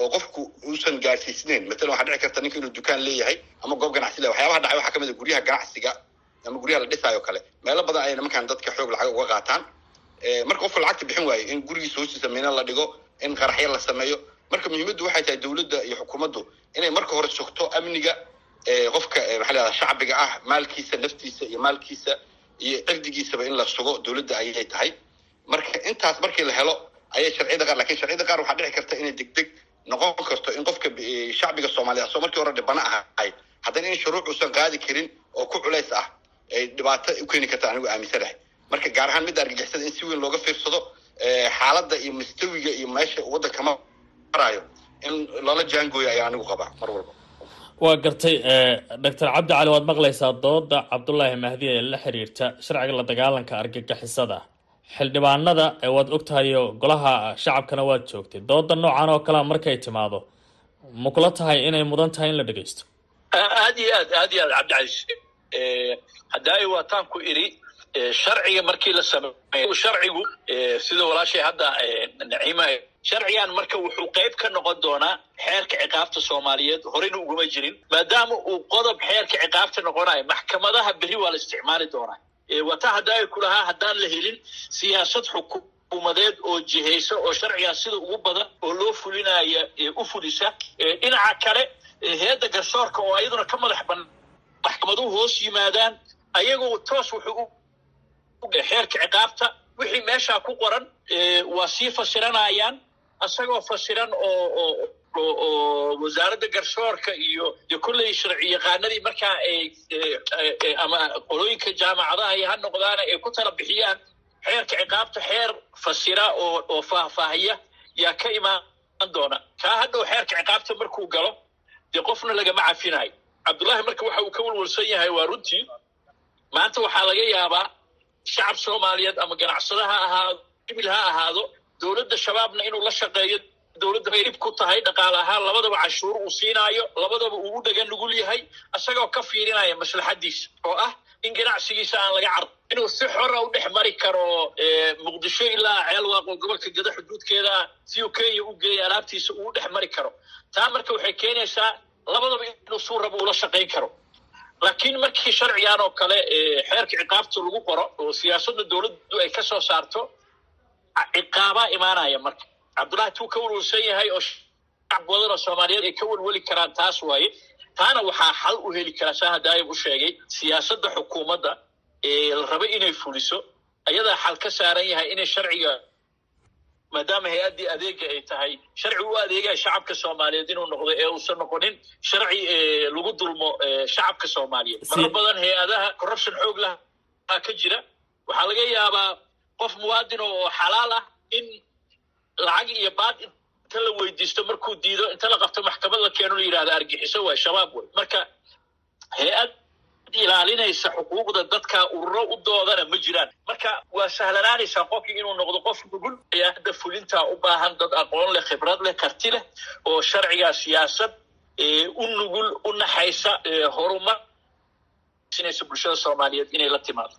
oo qofku uusan gaarsiisneyn matalan waxaa dhici karta ninka inuu dukaan leeyahay ama goob ganacsi le waxyaabaha dhacay waxaa ka mid a guryaha ganacsiga ama guryaha la dhisaayo kale. Meelo badan ayay nimankan dadka xoog lacag uga qaataan. Marka qofka lacagta bixin waayo in gurigiisa hoostiisa mina la dhigo in qaraxyo la sameeyo. Marka muhiimaddu waxay tahay dawladda iyo xukuumaddu inay marka hore sugto amniga qofka maxaa la shacbiga ah maalkiisa naftiisa iyo maalkiisa iyo cirdigiisaba in la sugo. Dawladda ayay tahay. Marka intaas markii la helo ayay sharciyada qaar laakiin sharciyada qaar waxaa dhici karta inay degdeg noqon karto in qofka shacbiga soomaaliya asoo markii hore dhibana ahay haddana in shuruuc uusan qaadi karin oo ku culays ah ay dhibaato u keeni karta anigu aaminsanahay. Marka gaar ahaan midda argagixisada in si weyn looga fiirsado xaaladda iyo mustawiga iyo meesha waddanka maraayo in loola jaangooyo ayaa anigu qabaa mar walba. Waa gartay doctor cabdi cali waad maqlaysaa dooda cabdulaahi mahdi ee la xiriirta sharciga la dagaalanka argagixisada xildhibaanada waad ogtahayo golaha shacabkana waad joogtay. Dooda noocan oo kalea markay timaado ma kula tahay inay mudan tahay in la dhegeysto aad iyo aad aad iyo aad cabdicasiis. Haddaayo waataan ku idhi sharciga markii la sameeyo sharcigu sida walaashay hadda naciima sharcigan marka wuxuu qayb ka noqon doonaa xeerka ciqaabta soomaaliyeed. Horena uguma jirin maadaama uu qodob xeerka ciqaabta noqonayo maxkamadaha berri waa la isticmaali doonaa wata haddaayo ku lahaa haddaan la helin siyaasad xukuumadeed oo jihaysa oo sharcigan sida ugu badan oo loo fulinaya u fulisa dhinaca kale heedda garsoorka oo ayaduna ka madax banaan maxkamaduhu hoos yimaadaan ayagoo toos wuxuu xeerka ciqaabta wixii meeshaa ku qoran waa sii fasiranayaan isagoo fasiran oo oo wasaaradda garsoorka iyo iyo kolley sharci yaqaanadii markaa ay ama qolooyinka jaamacadaha iyo ha noqdaana ay ku tala bixiyaan xeerka ciqaabta xeer fasira oo oo faahfaahiya yaa ka imaan doona. Kaa hadhow xeerka ciqaabta markuu galo dee qofna lagama cafinayo cabdullaahi marka waxa uu ka walwalsan yahay waa runtii maanta waxaa laga yaabaa shacab soomaaliyeed ama ganacsada ha ahaado ibil ha ahaado dowladda shabaabna inuu la shaqeeyo dowladda bay dhib ku tahay dhaqaale ahaan. Labadaba cashuur uu siinaayo labadaba uu u dhagan nugul yahay isagoo ka fiirinaya maslaxadiisa oo ah in ganacsigiisa aan laga cardo inuu si xora u dhex mari karo muqdisho ilaa ceelwaaq oo gobolka gada xuduudkeeda si uu kenya u geeya alaabtiisa uu dhex mari karo. Taa marka waxay keenaysaa labadaba inuu suu rabo ula shaqayn karo. Laakiin markii sharcigan oo kale xeerka ciqaabta lagu qoro oo siyaasadda dowladdu ay ka soo saarto ciqaabaa imaanaya marka cabdullahi tuu ka walwalsan yahay oo shacab badan oo soomaaliyeed ay ka walwali karaan taas waaye taana waxaa xal u heli karaa saa hadaayib u sheegay siyaasadda xukuumadda ee la raba inay fuliso ayadaa xal ka saaran yahay inay sharciga maadaama hay'addii adeega ay tahay sharci u adeegaya shacabka soomaaliyeed inuu noqdo ee uusan noqonin sharci lagu dulmo shacabka soomaaliyeed. Marar badan hay'adaha corruption xoog laha ka jira. Waxaa laga yaabaa qof muwaadin oo xalaal ah in lacag iyo baad inta la weydiisto markuu diido inta la qabto maxkamad la keeno la yidhahda argixiso waay shabaab wey marka hay'ad ilaalinaysa xuquuqda dadka ururo u doodana ma jiraan. Marka waa sahlanaanaysaa qofkii inuu noqdo qof nugul ayaa hadda fulintaa u baahan dad aqoon leh khibrad leh karti leh oo sharcigaa siyaasad u nugul u naxaysa horumar bulshada soomaaliyeed inay la timaado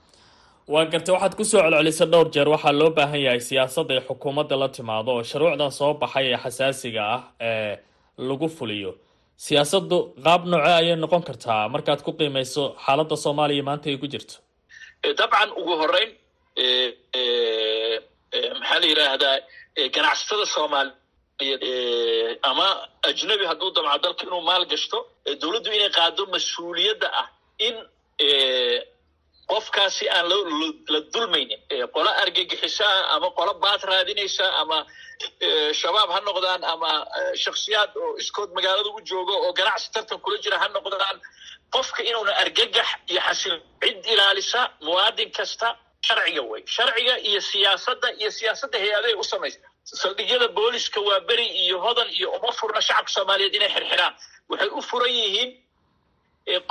waa gartay waxaad ku soo celcelisa dhowr jeer. Waxaa loo baahan yahay siyaasadda ay xukuumadda la timaado oo shuruucdan soo baxay ee xasaasiga ah ee lagu fuliyo. Siyaasaddu qaab nooce ayay noqon kartaa? Markaad ku qiimeyso xaaladda soomaaliya maanta ay ku jirto. Dabcan ugu horeyn maxaa la yidhaahdaa ganacsatada soomaaliyeed ama ajnabi hadduu damco dalka inuu maal gashto dowladdu inay qaado mas'uuliyadda ah in qofkaasi aan la dulmaynin. Qolo argagixisaa ama qolo baad raadinaysa ama shabaab ha noqdaan ama shaksiyaad oo iskood magaalada u joogo oo ganacsi tartan kula jira ha noqdaan qofka inuuna argagax iyo xasil cid ilaalisa muwaadin kasta sharciga wey sharciga iyo siyaasadda iyo siyaasadda hay'adahay u samaysa. Saldhigyada booliska waa beri iyo hodan iyo uma furna shacabka soomaaliyeed inay xirxiraan. Waxay u furan yihiin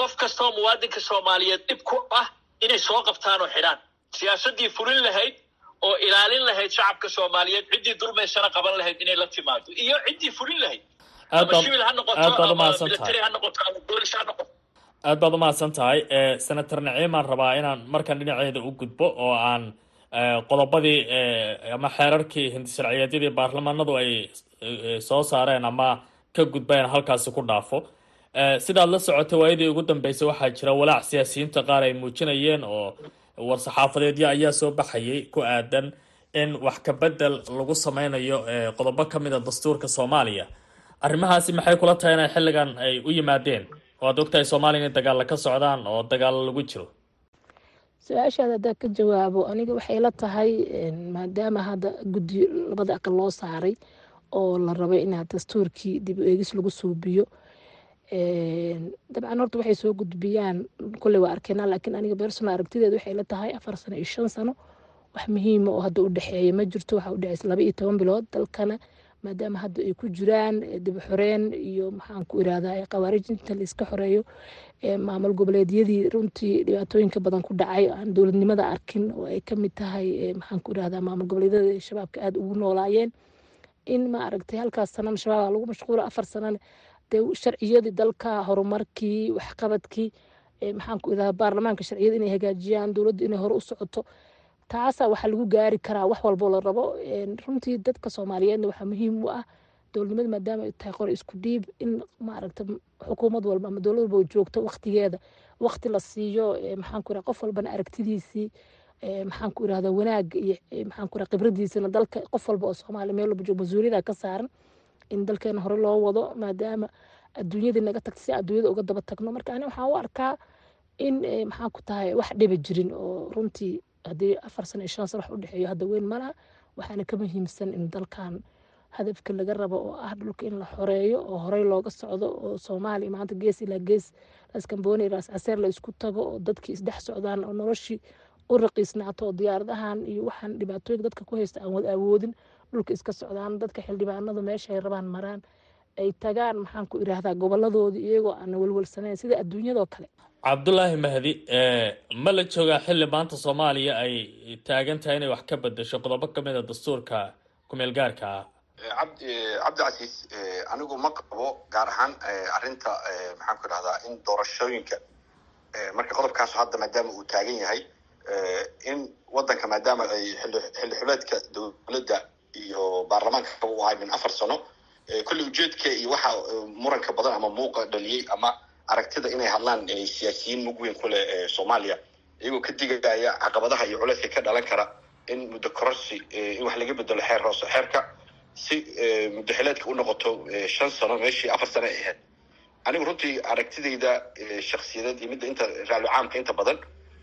qof kastaoo muwaadinka soomaaliyeed dhib ku ah inay soo qabtaan oo xidhaan. Siyaasaddii fulin lahayd oo ilaalin lahayd shacabka soomaaliyeed ciddii dulmaysana qaban lahayd inay la timaado iyo ciddii fulin lahayd. Ama shibil ha noqoto ama military ha noqoto ama boolis ha noqoto. Aad baad umahadsan tahay. Senator naciimaan rabaa inaan markan dhinaceeda u gudbo oo aan qodobadii ama xeerarkii hindisharciyeedyadii baarlamaanadu ay soo saareen ama ka gudbeen halkaasi ku dhaafo sidaad la socotay waayadii ugu dambeysay waxaa jira walaac siyaasiyiinta qaar ay muujinayeen oo war-saxaafadeedyo ayaa soo baxayay ku aadan in wax kabedel lagu sameynayo qodobo ka mid a dastuurka soomaaliya. Arrimahaasi maxay kula tahay inay xilligan ay u yimaadeen? Oo aad ogtahay soomaaliya inay dagaalla ka socdaan oo dagaalo lagu jiro? Su'aashaada haddaa ka jawaabo aniga waxay la tahay maadaama hadda guddi labada aqal loo saaray oo la rabay in dastuurkii dib u eegis lagu suubiyo dabcan horta waxay soo gudbiyaan kolley waa arkeenaa laakiin aniga personal aragtideeda waxay la tahay afar sano iyo shan sano. Wax muhiima oo hadda u ma jirto waxaa u laba iyo toban bilood dalkana maadaama hadda ay ku jiraan dib xoreen iyo maxaan ku irahdaa khawaarijinta la iska xoreeyo. Maamul goboleedyadii runtii dhibaatooyinka badan ku dhacay aan dowladnimada arkin oo ay ka mid tahay maxaan ku irahdaa maamul goboleedyada shabaabka aada ugu noolaayeen. In ma aragtay halkaas sanana shabaaba lagu mashquula afar sanana sharciyadii dalka horumarkii waxqabadkii maxaan ku idaha baarlamaanka sharciyada inay hagaajiyaan dowladda inay hore u socoto. Taasaa waxaa lagu gaari karaa wax walboo la rabo. Runtii dadka soomaaliyeedna waxaa muhiim u ah dowladnimada maadaama ay tahay qore isku dhiib in maaragta xukuumad walba ama dowlad walba joogto waqtigeeda. Waqti la siiyo maxaan ku qof walbana aragtidiisii maxaan ku irahda wanaag iyo maxaan ku khibradiisana dalka qof walba oo soomaaliya meel walba joogo mas'uuliyada ka saaran in dalkeena hore loo wado maadaama adduunyadii naga tagta si adduunyada uga daba tagno. Marka ani waxaan u arkaa in maxaan ku tahay wax dhiba jirin oo runtii haddii afar sano iyo shan sano wax u hadda weyn malaha waxaana ka muhiimsan in dalkan hadafka laga rabo oo ah dhulka in la xoreeyo oo horey looga socdo oo soomaaliya maanta gees ilaa gees laaskambooni ilaas caseer la isku tago oo dadkii isdhex socdaan oo noloshii u raqiisnaato oo diyaaradahan iyo waxaan dhibaatooyinka dadka ku haysta aan wada awoodin dhulka iska socdaan dadka xildhibaanadu meesha ay rabaan maraan ay tagaan maxaan ku irahdaa goboladoodii iyagoo aan walwalsanayn sida adduunyadoo kale. Cabdulaahi mahdi ma la joogaa xilli maanta soomaaliya ay taagan tahay inay wax ka bedesho qodobo ka mid a dastuurka kumeel gaarka ah? Cabdi cabdicasiis anigu ma qabo gaar ahaan arrinta maxaan ku idhahdaa in doorashooyinka marka qodobkaasu hadda maadaama uu taagan yahay in waddanka maadaama ay xilli xilli xuleedka dowladda iyo baarlamaanka u ahay min afar sano kulli ujeedka iyo waxa muranka badan ama muuqa dhaliyey ama aragtida inay hadlaan siyaasiyiin mug weyn ku soomaaliya. Iyagoo ka digaya caqabadaha iyo culeyska ka dhalan kara in muddo kororsi in wax laga bedelo xeer hoose xeerka si muddo xileedka u noqoto shan sano meeshii afar sano ay ahayd. Anigu runtii aragtidayda shaksiyadeed iyo midda inta raalli caamka inta badan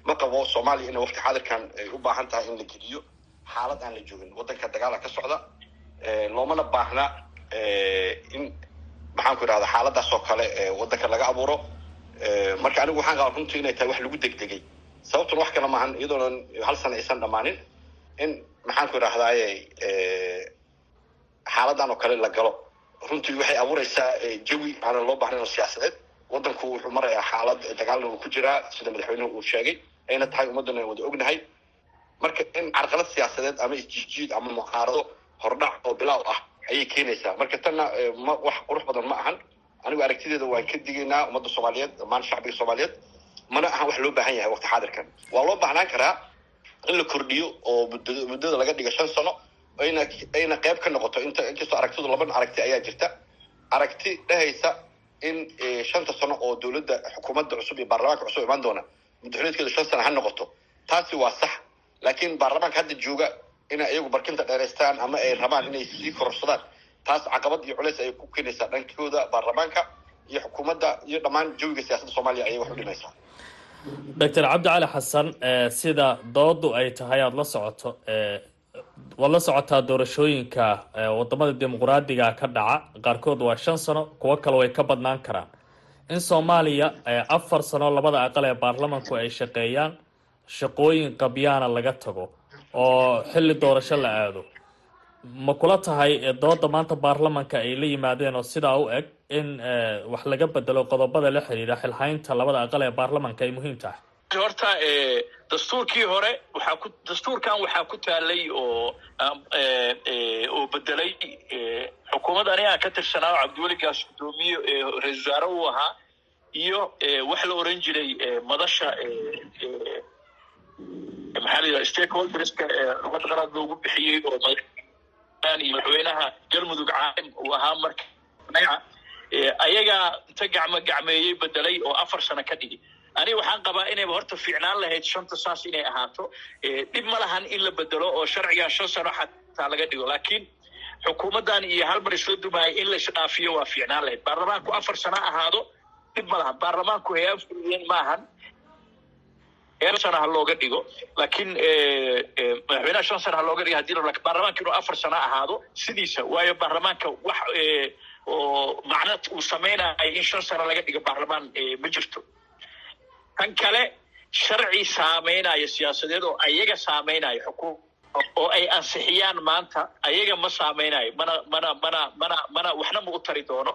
ma qabo soomaaliya ina waqti xaadirkan ay u baahan tahay in la geliyo xaalad aan la joogin. Waddanka dagaala ka socda loomana baahna in maxaan ku idhahda xaaladaas oo kale waddanka laga abuuro. Marka anigu waxaan qabaa runtii inay tahay wax lagu degdegay. Sababtuna wax kale maahan iyadoonan hal sana aysan dhammaanin in maxaan ku idhahdaaye xaaladan oo kale la galo. Runtii waxay abuureysaa jawi aanan loo baahnayn oo siyaasadeed. Waddanku wuxuu marayaa xaalad dagaalna uu ku jiraa sida madaxweynuhu uu sheegay. Ayna tahay ummaddana wada ognahay marka in carqalad siyaasadeed ama isjiijiid ama mucaarado hordhac oo bilaaw ah ayay keenaysaa. Marka tanna ma wax qurux badan ma ahan. Anigu aragtideeda waan ka digaynaa ummadda soomaaliyeed dhammaan shacbiga soomaaliyeed. Mana ahan wax loo baahan yahay waqti xaadirkan. Waa loo baahnaan karaa in la kordhiyo oo muddada muddada laga dhigo shan sano ayna ayna qayb ka noqoto. Inta inkastoo aragtidu laban aragti ayaa jirta. Aragti dhehaysa in shanta sano oo dowladda xukuumadda cusub iyo baarlamaanka cusub imaan doona muddaxuleedkeedu shan sano ha noqoto. Taasi waa sax laakiin baarlamaanka hadda jooga inay iyagu barkinta dheeraystaan ama ay rabaan inay sii kororsadaan taas caqabad iyo culeys ayay ku keenaysaa dhankooda baarlamaanka iyo xukuumadda iyo dhammaan jawiga siyaasadda soomaaliya ayay wax u dhimaysaa. Doctor cabdi cali xasan sida doodu ay tahay aada la socoto waad la socotaa doorashooyinka waddamada dimuqraadiga ka dhaca qaarkood waa shan sano kuwo kale way ka badnaan karaan. In soomaaliya afar sano labada aqal ee baarlamanku ay shaqeeyaan shaqooyin qabyaana laga tago oo xilli doorasho la aado. Ma kula tahay dooda maanta baarlamanka ay la yimaadeen oo sidaa u eg in wax laga bedelo qodobada la xiriira xilhaynta labada aqal ee baarlamanka ay muhiim tahay? Horta dastuurkii hore waxaa ku dastuurkan waxaa ku taalay oo oo bedelay xukuumad anigaa ka tirsanaa cabdiweli gaas guddoomiye ra'isul wasaare uu ahaa iyo wax la oran jiray madasha maxaa la yidhaha stakeholderska ummadda qaraad loogu bixiyey oo iyo madaxweynaha galmudug caalim uu ahaa marka ayagaa inta gacmo gacmeeyey bedelay oo afar sano ka dhigi aniga waxaan qabaa inayba horta fiicnaan lahayd shanta saas inay ahaato dhib ma lahan in la bedelo oo sharcigan shan sano xataa laga dhigo. Laakiin xukuumaddan iyo hal mar isla dumaaya in la isdhaafiyo waa fiicnaan lahayd. Baarlamaanku afar sano ahaado dhib ma lahan. Baarlamaanku hay'aan fuliyen maahan shan sano ha looga dhigo laakiin madaxweynaha shan sano ha looga dhigo haddii la baarlamaanka inuu afar sano ahaado sidiisa waayo baarlamaanka wax oo macno uu samaynayo in shan sano laga dhigo baarlamaan ma jirto. Tan kale sharci saameynaya siyaasadeed oo ayaga saameynaya xukuum oo ay ansixiyaan maanta ayaga ma saameynayo mana mana mana mana mana waxna ma u tari doono.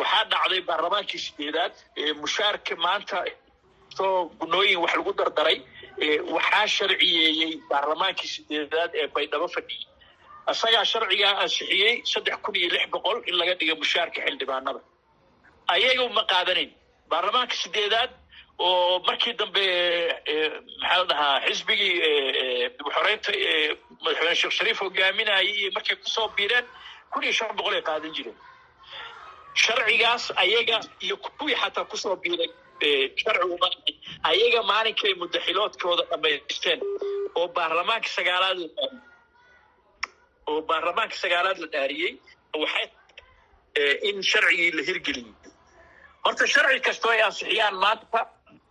Waxaa dhacday baarlamaankii sideedaad mushaarka maanta soo gunooyin wax lagu dardaray waxaa sharciyeeyey baarlamaankii sideedaad ee baydhabo fadhiyey isagaa sharcigaa ansixiyey saddex kun iyo lix boqol in laga dhiga mushaarka xildhibaanada. Ayaga ma qaadanayn baarlamaanka sideedaad oo markii dambe maxaa la dhahaa xisbigii xoreynta madaxweyne sheekh shariif hogaaminayay iyo markay ku soo biireen kun iyo shan boqol ay qaadan jireen. Sharcigaas ayaga iyo kuwii xataa ku soo biiray sharcigu ayaga maalinkay mudaxiloodkooda dhamaysteen oo baarlamaanka sagaalaad la oo baarlamaanka sagaalaad la dhaariyey waxay in sharcigii la hirgeliyey horta sharci kastoo ay ansixiyaan maanta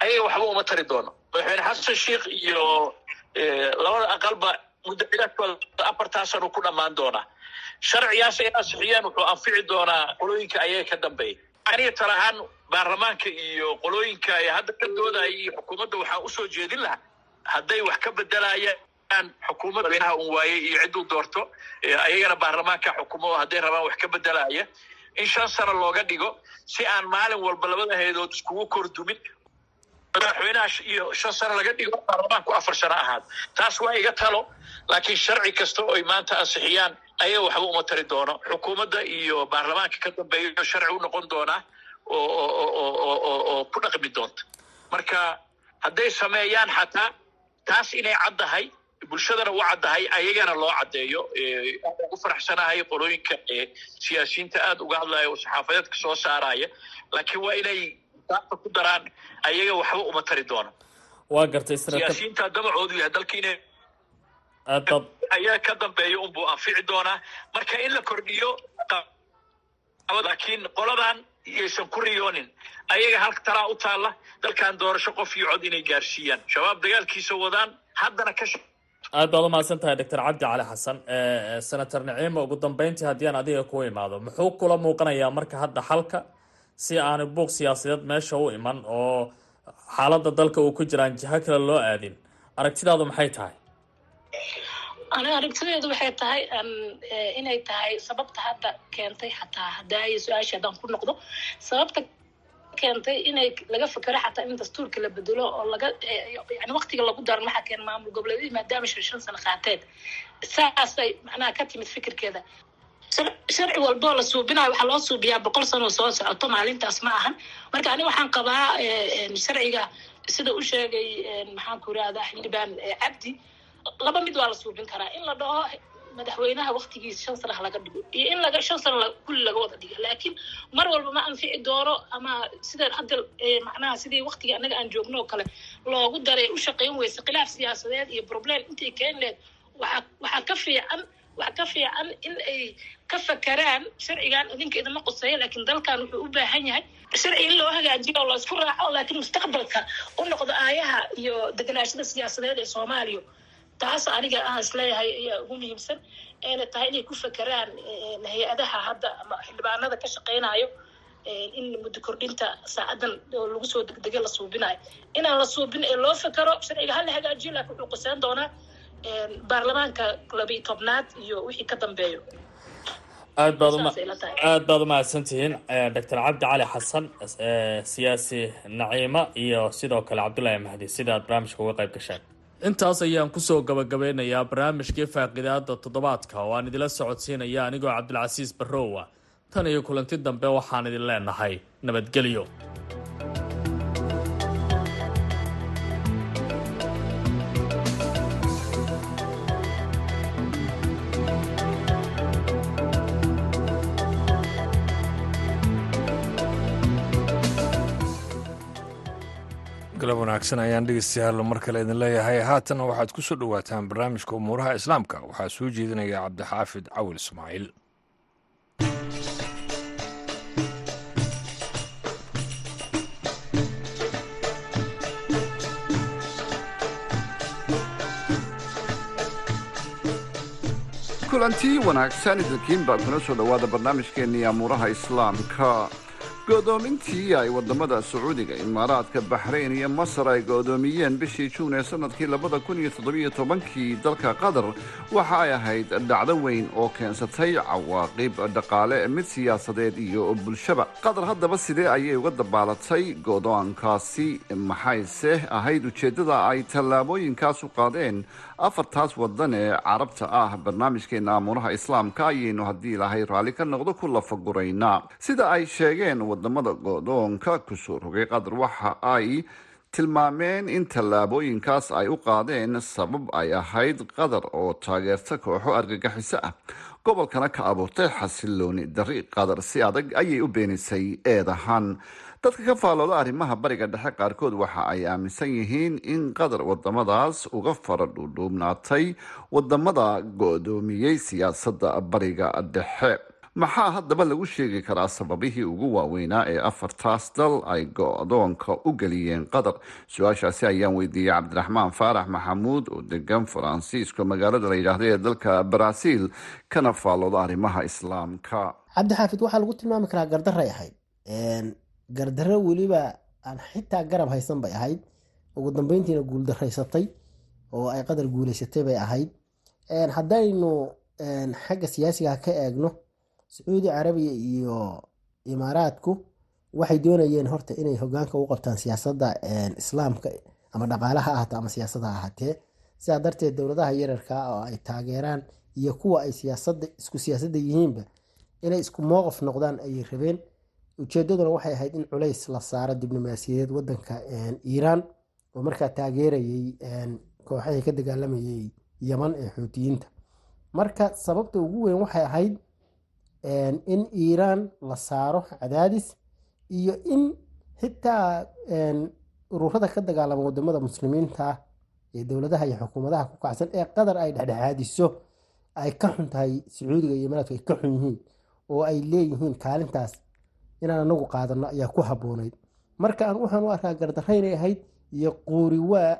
ayaga waxba uma tari doono madaxweyne xasan sheikh iyo labada aqalba mudaxilaadkooda afartaa sano ku dhammaan doonaa sharcigaas ay ansixiyeen wuxuu anfici doonaa qolooyinka ayaga ka dambeeya aniga tala ahaan baarlamaanka iyo qolooyinka ee hadda ka doodaya iyo xukuumadda waxaa u soo jeedin lahaa. Hadday wax ka bedelayaan xukuumadda madaxweynaha un waaye iyo cidduu doorto ayagana baarlamaanka xukumo hadday rabaan wax ka bedelaya in shan sano looga dhigo si aan maalin walba labada haydood iskugu kordumin madaxweynaha iyo shan sano laga dhigo baarlamaanku afar sano ahaad. Taas waa iga talo laakiin sharci kasta oo ay maanta ansixiyaan ayaga waxba uma tari doono. Xukuumadda iyo baarlamaanka ka dambeeyo sharci u noqon doonaa oo ku dhaqmi doonta. Marka hadday sameeyaan xataa taas inay caddahay bulshadana u caddahay ayagana loo caddeeyo aad ugu faraxsanahay qolooyinka siyaasiyiinta aada uga hadlaya oo saxaafadeedka soo saaraya laakiin waa inay daata ku daraan ayaga waxba uma tari doono. Waa gartay siyaasiyiinta damacoodu yahay dalka inay ayaa ka dambeeya unbuu anfici doonaa. Marka in la kordhiyo laakiin qoladan yaysan ku riyoonin. Ayaga halka talaa u taalla dalkan doorasho qof iyo cod inay gaarsiiyaan. Shabaab dagaalkiisa wadaan haddana ka aad baad umahadsan tahay doctor cabdi cali xasan. Senator naciima ugu dambeyntii haddii aan adiga ku imaado muxuu kula muuqanayaa marka hadda xalka si aanu buuq siyaasadeed meesha u iman oo xaaladda dalka uu ku jiraan jiho kale loo aadin? Aragtidaadu maxay tahay aniga aragtideedu waxay tahay inay tahay sababta hadda keentay xataa hadaayo su'aasha haddaan ku noqdo. Sababta keentay inay laga fikero xataa in dastuurka la bedelo oo laga yani waktiga lagu daran waxaa keena maamul goboleedyadii maadaama shan shan sano qaateen saasay macnaha ka timid fikirkeeda. Sharci walboo la suubinayo waxaa loo suubiyaa boqol sano soo socoto maalintaas ma ahan. Marka ani waxaan qabaa sharciga sida u sheegay maxaan ku irahdaa xildhibaan cabdi laba mid waa la suubin karaa. In la dhaho madaxweynaha waktigiisa shan sana ha laga dhigo. Iyo in laga shan sano kulli laga wada dhigo. Laakiin mar walba ma anfici doono ama sida hadda macnaha sidii waktigii annaga aan joogno oo kale loogu daray u shaqayn weyse khilaaf siyaasadeed iyo problem intay keen leed waxaa waxaa ka fiican waxaa ka fiican in ay ka fakaraan sharcigan idinka idama quseeya laakiin dalkan wuxuu u baahan yahay sharci in loo hagaajiyo la isku raaco laakiin mustaqbalka u noqdo aayaha iyo deganaashada siyaasadeed ee soomaaliya taas aniga aan is leeyahay ayaa ugu muhiimsan ayna tahay inay ku fakeraan hay'adaha hadda ama xildhibaanada ka shaqeynayo in muddo kordhinta saacadan oo lagu soo degdega la suubinayo inaan la suubin ee loo fekero sharciga ha la hagaajiyo laakiin wuxuu quseen doonaa baarlamaanka labiyo tobnaad iyo wixii ka dambeeyo. Aad baad aad baad umahadsantihiin doctor cabdi cali xasan siyaasi naciima iyo sidoo kale cabdullaahi mahdi. Sida aad barnaamijka uga qayb gasheen intaas ayaan ku soo gabagabeynayaa barnaamijkii faaqidaada toddobaadka. Oo aan idila socodsiinaya anigoo cabdilcasiis barrowa. Tan iyo kulanti dambe waxaan idin leenahay nabadgelyo galab wanaagsan ayaan dhegeystayaal mar kale idin leeyahay. Haatanna waxaad ku soo dhowaataan barnaamijka umuuraha islaamka. Waxaa soo jeedinaya cabdixaafid cawil ismaaciil. Kulantii wanaagsan idinkiin baa kuna soo dhowaada barnaamijkeennii amuuraha islaamka go'doomintii ay waddamada sacuudiga imaaraadka baxrayn iyo masar ay go'doomiyeen bishii juun ee sannadkii labada kun iyo toddobiyo tobankii dalka qatar. Waxa ay ahayd dhacdo weyn oo keensatay cawaaqib dhaqaale mid siyaasadeed iyo bulshaba. Qatar haddaba sidee ayay uga dabaalatay go'doonkaasi? Maxayse ahayd ujeeddada ay tallaabooyinkaas u qaadeen? Afartaas wadan ee carabta ah barnaamijkeena amuuraha islaamka ayaynu haddii ilaahay raalli ka noqdo ku lafaguraynaa. Sida ay sheegeen waddamada go'doonka ku soo rogay qatar waxa ay tilmaameen in tallaabooyinkaas ay u qaadeen sabab ay ahayd qatar oo taageerta kooxo argagixiso ah. Gobolkana ka abuurtay xasilooni dari qatar si adag ayay u beenisay eedahan dadka ka faalooda arrimaha bariga dhexe qaarkood waxa ay aaminsan yihiin in qatar wadamadaas uga fara dhuudhuubnaatay waddamada go'doomiyey siyaasadda bariga dhexe maxaa haddaba lagu sheegi karaa sababihii ugu waaweynaa ee afartaas dal ay go-doonka u geliyeen qatar su'aashaasi ayaan weydiiyey cabdiraxmaan faarax maxamuud oo degan faransiisko magaalada la yidhaahda ee dalka baraaziil kana faallooda arrimaha islaamka. Cabdixaafid waxaa lagu tilmaami karaa gardaray ahayd. Gardaro weliba aan xitaa garab haysan bay ahayd. Ugu dambeyntiina guuldaraysatay oo ay qadar guuleysatay bay ahayd. Haddaynu xagga siyaasiga ka eegno sacuudi carabiya iyo imaaraadku waxay doonayeen horta inay hogaanka u qabtaan siyaasadda islaamka ama dhaqaalaha ahaato ama siyaasada ahaatee. Sidaa darteed dowladaha yararka oo ay taageeraan iyo kuwa ay siyaasada isku siyaasadda yihiinba inay isku mowqif noqdaan ayay rabeen. Ujeedaduna waxay ahayd in culays la saaro diblomaasiyadeed wadanka iiraan oo markaa taageerayay kooxahii ka dagaalamayay yaman ee xuutiyiinta marka sababta ugu weyn waxay ahayd in iiraan la saaro cadaadis iyo in xitaa ururada ka dagaalama waddamada muslimiinta ee dowladaha iyo xukuumadaha ku kacsan ee qatar ay dhexdhexaadiso ay ka xun tahay sacuudiga iyo imaaraadku ay ka xun yihiin oo ay leeyihiin kaalintaas inaan anagu qaadano ayaa ku haboonayd marka aan waxaan u arkaa gardaraynay ahayd iyo quuriwaa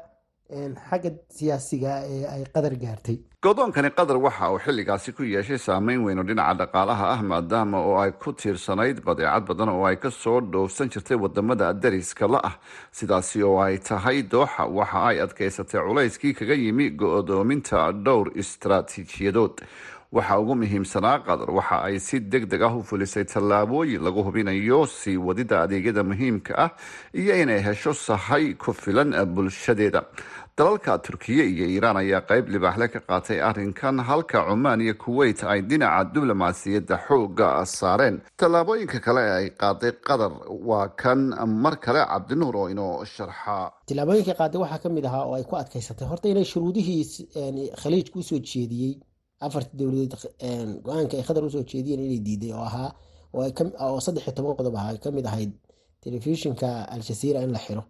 xagga siyaasiga ee ay qadar gaartay go'doonkani qatar waxa uu xilligaasi ku yeeshay saameyn weyn oo dhinaca dhaqaalaha ah maadaama oo ay ku tiirsanayd badeecad badan oo ay ka soo dhoofsan jirtay waddamada dariska la ah. Sidaasi oo ay tahay dooxa waxa ay adkaysatay culayskii kaga yimi go'doominta dhowr istaraatiijiyadood. Waxaa ugu muhiimsanaa qatar waxa ay si deg deg ah u fulisay tallaabooyin lagu hubinayo sii wadida adeegyada muhiimka ah iyo inay hesho sahay ku filan bulshadeeda dalalka turkiya iyo iiraan ayaa qeyb libaaxle ka qaatay arrinkan halka cumaan iyo kuweyt ay dhinaca diblomaasiyadda xooga saareen. Tallaabooyinka kale ee ay qaaday qatar waa kan mar kale cabdinuur oo inoo sharxa. Tillaabooyinka qaaday waxaa ka mid ahaa oo ay ku adkaysatay horta inay shuruudihii khaliijka u soo jeediyey. Afartii dowladeed go'aanka ay qatar u soo jeediyeen inay diiday oo ahaa oo saddex iyo toban qodob ahaa ay ka mid ahayd telefishinka al-jazeera in la xiro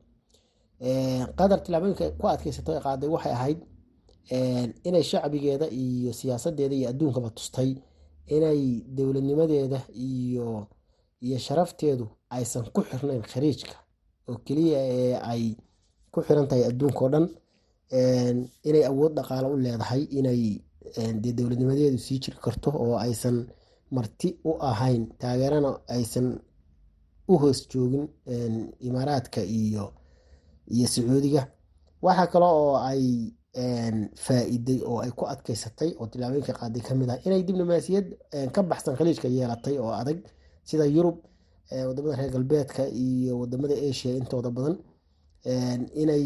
qatar tillaabooyinka ku adkaysato ay qaaday waxay ahayd inay shacbigeeda iyo siyaasadeeda iyo adduunkaba tustay inay dowladnimadeeda iyo iyo sharafteedu aysan ku xirnayn khariijka oo keliya ee ay ku xiran tahay adduunka oo dhan inay awood dhaqaalo u leedahay inay dee dowladnimadeedu sii jiri karto oo aysan marti u ahayn taageerana aysan u hoos joogin imaaraadka iyo iyo sacuudiga. Waxaa kale oo ay faa-iday oo ay ku adkeysatay oo tilaabooyinka qaaday ka mid ah inay diblomaasiyad ka baxsan khaliijka yeelatay oo adag sida yurub waddamada reer galbeedka iyo waddamada asia intooda badan. Inay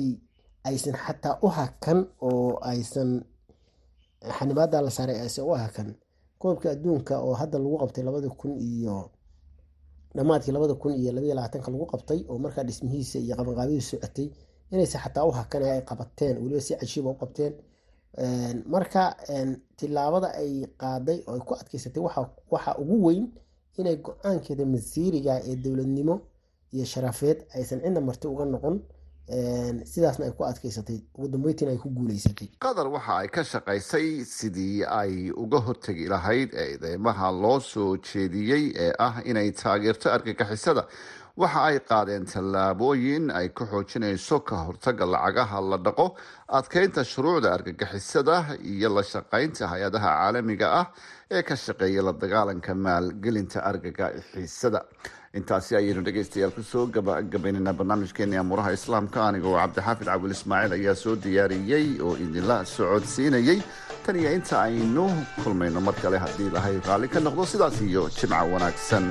aysan xataa u hakan oo aysan xanibaada la saaray aysan u hakan. Koobka adduunka oo hadda lagu qabtay labada kun iyo dhammaadkii labada kun iyo labaiy labaatanka lagu qabtay oo markaa dhismihiisa iyo qabanqaabadiisa socotay inayse xataa u hakan ay qabateen weliba si cajiiba u qabteen. Marka tilaabada ay qaaday oo ay ku adkeysatay waxa ugu weyn inay go'aankeeda masiiriga ee dowladnimo iyo sharafeed aysan cidna marti uga noqon sidaasna ay ku adkeysatay? Ugu dambeyntiina ay ku guuleysatay qatar waxa ay ka shaqaysay sidii ay uga hortegi lahayd eedeymaha loo soo jeediyey ee ah inay taageerto argagixisada waxa ay qaadeen tallaabooyin ay ku xoojinayso ka hortaga lacagaha la dhaqo adkeynta shuruucda argagixisada iyo la shaqeynta hay'adaha caalamiga ah ee ka shaqeeya la dagaalanka maalgelinta argagixisada intaasi ayaynu dhegeystayaal ku soo gabagabaynaynaa barnaamijkeeni amuuraha islaamka. Anigoo cabdixaafid cabdul ismaaciil ayaa soo diyaariyey oo idinla socodsiinayey. Tan iyo inta aynu kulmayno mar kale haddii ilahay raalli ka noqdo sidaas iyo jimca wanaagsan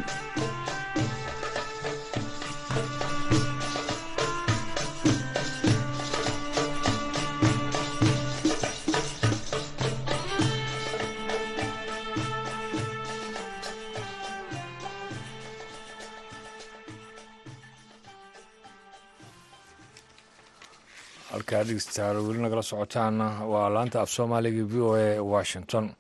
halkaa dhegeystayaal weli nagala socotaan waa laanta af soomaaliga v o a washington.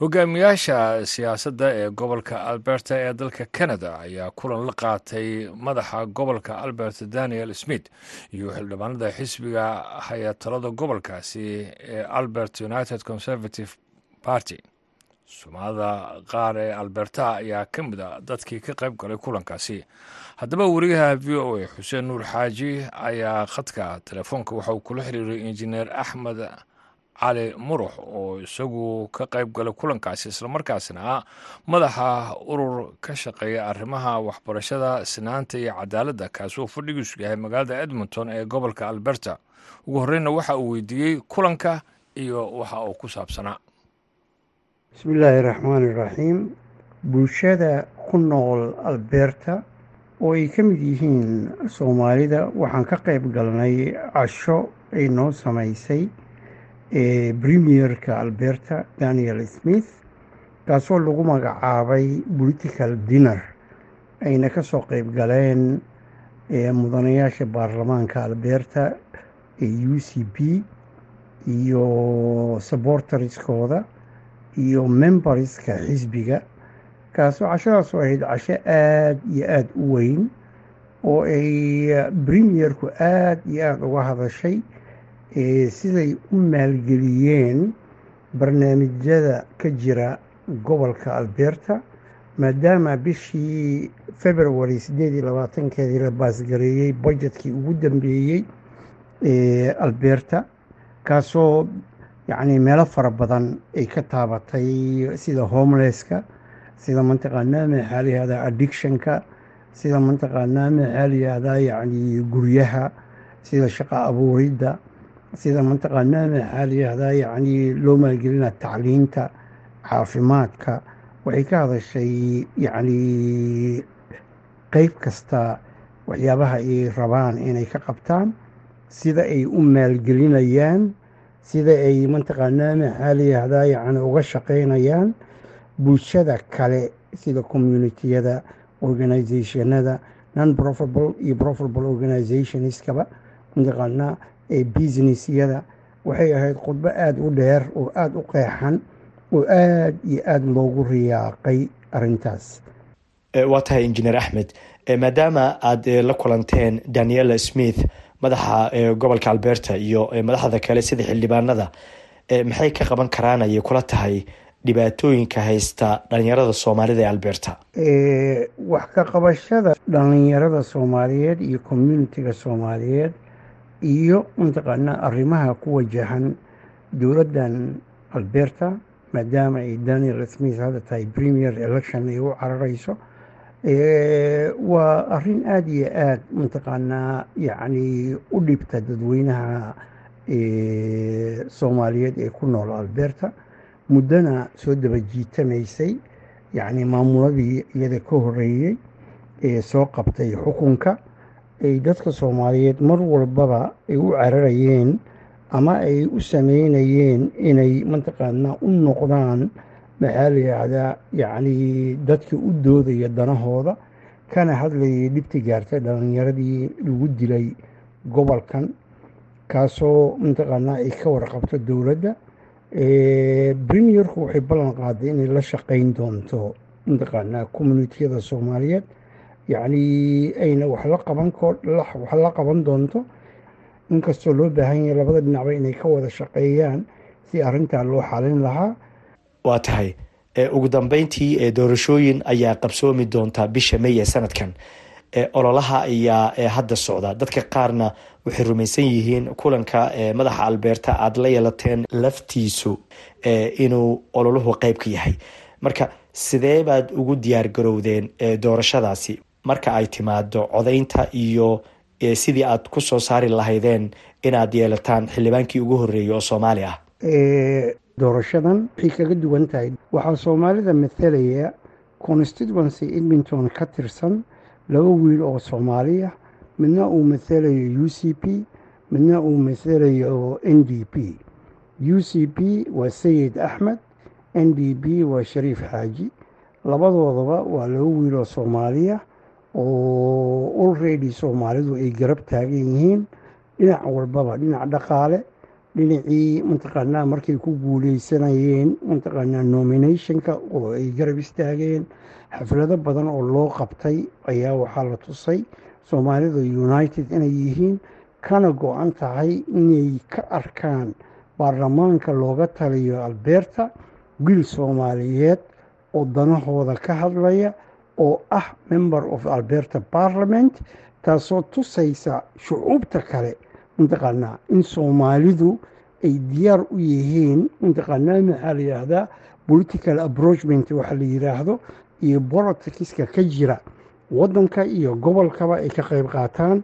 Hogaamiyaasha siyaasadda ee gobolka alberta ee dalka canada ayaa kulan la qaatay madaxa gobolka alberta daniel smith iyo xildhibaanada xisbiga haya talada gobolkaasi ee albert united conservative party. Soomaalida qaar ee alberta ayaa ka mid a dadkii ka qayb galay kulankaasi haddaba wariyaha v o a xuseen nuur xaaji ayaa khadka telefoonka waxa uu kula xiriiray injineer axmed cali murux oo isagu ka qayb galay kulankaasi islamarkaasna ah madaxa urur ka shaqeeya arrimaha waxbarashada sinaanta iyo cadaaladda kaasoo fadhigiisu yahay magaalada edmonton ee gobolka alberta. Ugu horreynna waxa uu weydiiyey kulanka iyo waxa uu ku saabsanaa. Bismillaahi raxmaani raxiim bulshada ku nool alberta oo ay ka mid yihiin soomaalida waxaan ka qayb galnay casho ay noo samaysay premierka alberta daniel smith kaasoo lagu magacaabay political dinner. Ayna ka soo qayb galeen mudanayaasha baarlamaanka alberta ee u c p iyo sabortariskooda iyo memberska xisbiga kaasoo cashadaas oo ahayd casho aada iyo aada u weyn oo ay premierku aada iyo aada uga hadashay siday u maalgeliyeen barnaamijyada ka jira gobolka alberta maadaama bishii february siddeed iyo labaatankeedii la baasgareeyey budjetkii ugu dambeeyey ee alberta. Kaasoo yacni meelo fara badan ay ka taabatay sida homelesska sida mataqaanaa maxaa layihahdaa addictionka. Sida mataqaanaa maxaa layihahdaa yacni guryaha. Sida shaqo abuuridda sida mataqaanaa maxaa layihahdaa yacni loo maalgelina tacliinta caafimaadka. Waxay ka hadashay yacni qeyb kasta waxyaabaha ay rabaan inay ka qabtaan. Sida ay u maalgelinayaan. Sida ay mataqaanaa maxaa layihahdaa yacni uga shaqaynayaan bulshada kale sida communitiyada organizationada non profitable iyo profitable organizationskaba mataqaanaa ee businessyada waxay ahayd khudbo aada u dheer oo aada u qeexan oo aada iyo aada loogu riyaaqay arintaas waa tahay injineer axmed maadaama aada la kulanteen daniela smith madaxa gobolka alberta iyo madaxda kale sida xildhibaanada maxay ka qaban karaan ayay kula tahay dhibaatooyinka haysta dhalinyarada soomaalida ee alberta. Wax ka qabashada dhalinyarada soomaaliyeed iyo communitiga soomaaliyeed iyo mataqaanaa arrimaha ku wajahan dowladdan alberta maadaama ay daniel smith hadda tahay premier election ay u carareyso waa arrin aada iyo aada mataqaanaa yacni u dhibta dadweynaha soomaaliyeed ee ku nool alberta muddona soo daba jiitamaysay yacni maamuladii iyada ka horeeyey ee soo qabtay xukunka ay dadka soomaaliyeed mar walbaba ay u cararayeen ama ay u sameynayeen inay mataqaanaa u noqdaan maxaa la yidhaahdaa yacni dadkii u doodaya danahooda. Kana hadlayay dhibti gaartay dhalinyaradii lagu dilay gobolkan kaasoo mataqaanaa ay ka warqabto dowladda premierku waxay ballan qaaday inay la shaqeyn doonto mataqaanaa communitiyada soomaaliyeed. Yacni ayna wax la qaban wax la qaban doonto. Inkastoo loo baahan yahay labada dhinacba inay ka wada shaqeeyaan si arrintaa loo xalin lahaa. Waa tahay ugu dambeyntii doorashooyin ayaa qabsoomi doontaa bisha may ee sanadkan. Ololaha ayaa hadda socda. Dadka qaarna waxay rumaysan yihiin kulanka madaxa albeerta aada la yeelateen laftiisu inuu ololuhu qeyb ka yahay. Marka sidee baad ugu diyaar garowdeen doorashadaasi? Marka ay timaado codaynta iyo sidii aad ku soo saari lahaydeen inaad yeelataan xildhibaankii ugu horreeyay oo soomaali ah? Doorashadan waxay kaga duwan tahay. Waxaa soomaalida mathalaya constituency edmonton ka tirsan laba wiil oo soomaaliya midna uu mathalayo u c p midna uu mathalayo n d p. U c p waa sayid axmed n d p waa shariif xaaji labadoodaba waa laba wiil oo soomaaliya oo olredy soomaalidu ay garab taagan yihiin. Dhinac walbaba dhinac dhaqaale dhinacii mataqaanaa markay ku guuleysanayeen mataqaanaa nominationka oo ay garab istaageen. Xaflado badan oo loo qabtay ayaa waxaa la tusay soomaalida united inay yihiin kana go-an tahay inay ka arkaan baarlamaanka looga taliyo albeerta wiil soomaaliyeed oo danahooda ka hadlaya oo ah member of alberta parliament taasoo tusaysa shucuubta kale. Mataqaanaa in soomaalidu ay diyaar u yihiin mataqaanaa maxaa la yidhaahdaa political approachment waxa la yidhaahdo iyo boloticska ka jira waddanka iyo gobolkaba ay ka qayb qaataan.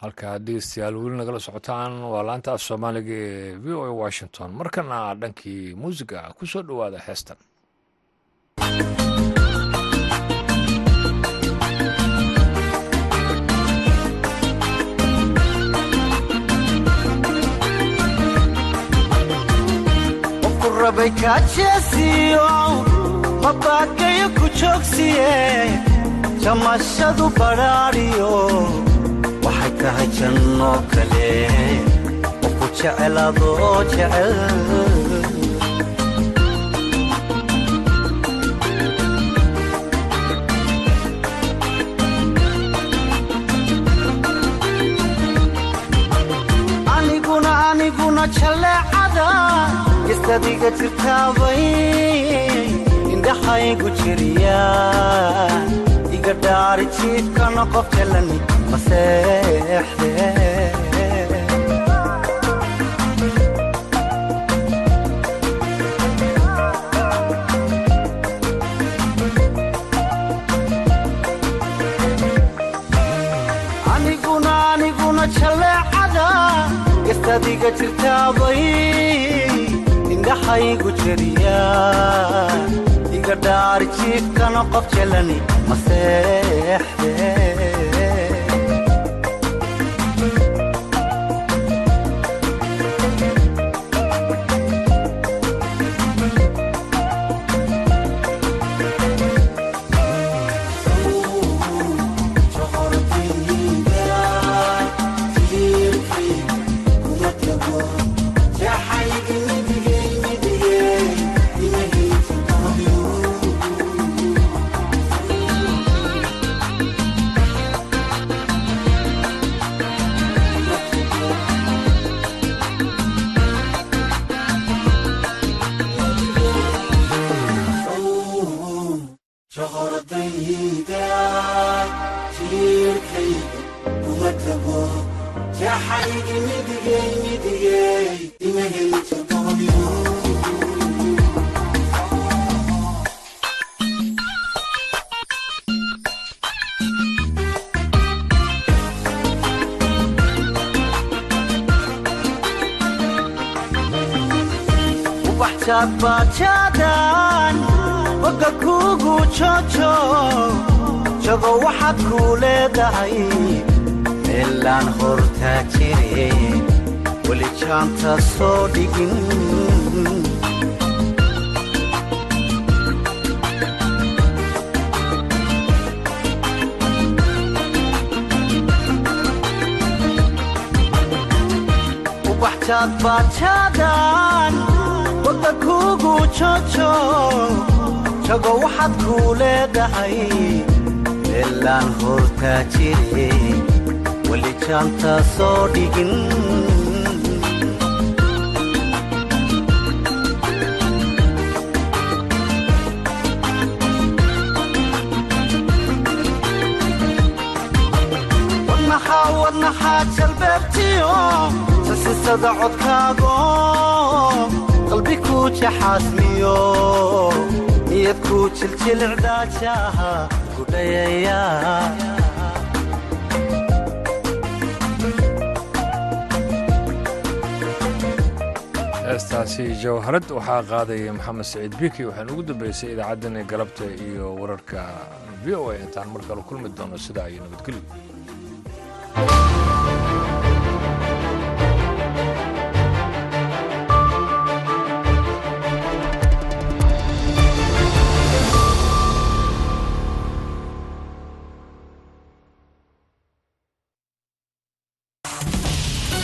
Halkaa dhegeystayaal weli nagala socotaan waa laanta af soomaaliga ee v o a washington. Markana dhankii muusiga ku soo dhowaada heestan joogsiye jamashadu badhaadhiyo waxay tahay jannoo kale qofku jecel adoo jecel aniguna aniguna jaleecada gistadiga jirtaabay indhaxaygu jiriya iga dhaari jiifkana qof jalani aniguna jaleecada gastadiga jirtaabay indhaxaygu jiriya iga dhaari jiifkana qof jalani maseexde bajadan boga kugu jojo jago waxaad kuu leedahay meelaan hortaa jire weli jaanta soo dhigin. Kugu jojo jago waxaad kuu leedahay meelaan hortaa jire weli jaantaa soo dhigin. wadnaxaa jalbeebtiyo sasisada codkaago qalbi ku jaxaasmiyo niyad ku jiljilcdaajaha gudhayaya heestaasi jawharad waxaa qaadaya maxamed saciid biki waxaan ugu dambeysay idaacaddani galabta iyo wararka v o a intaan mar kale kulmi doono sidaa iyo nabadgelyo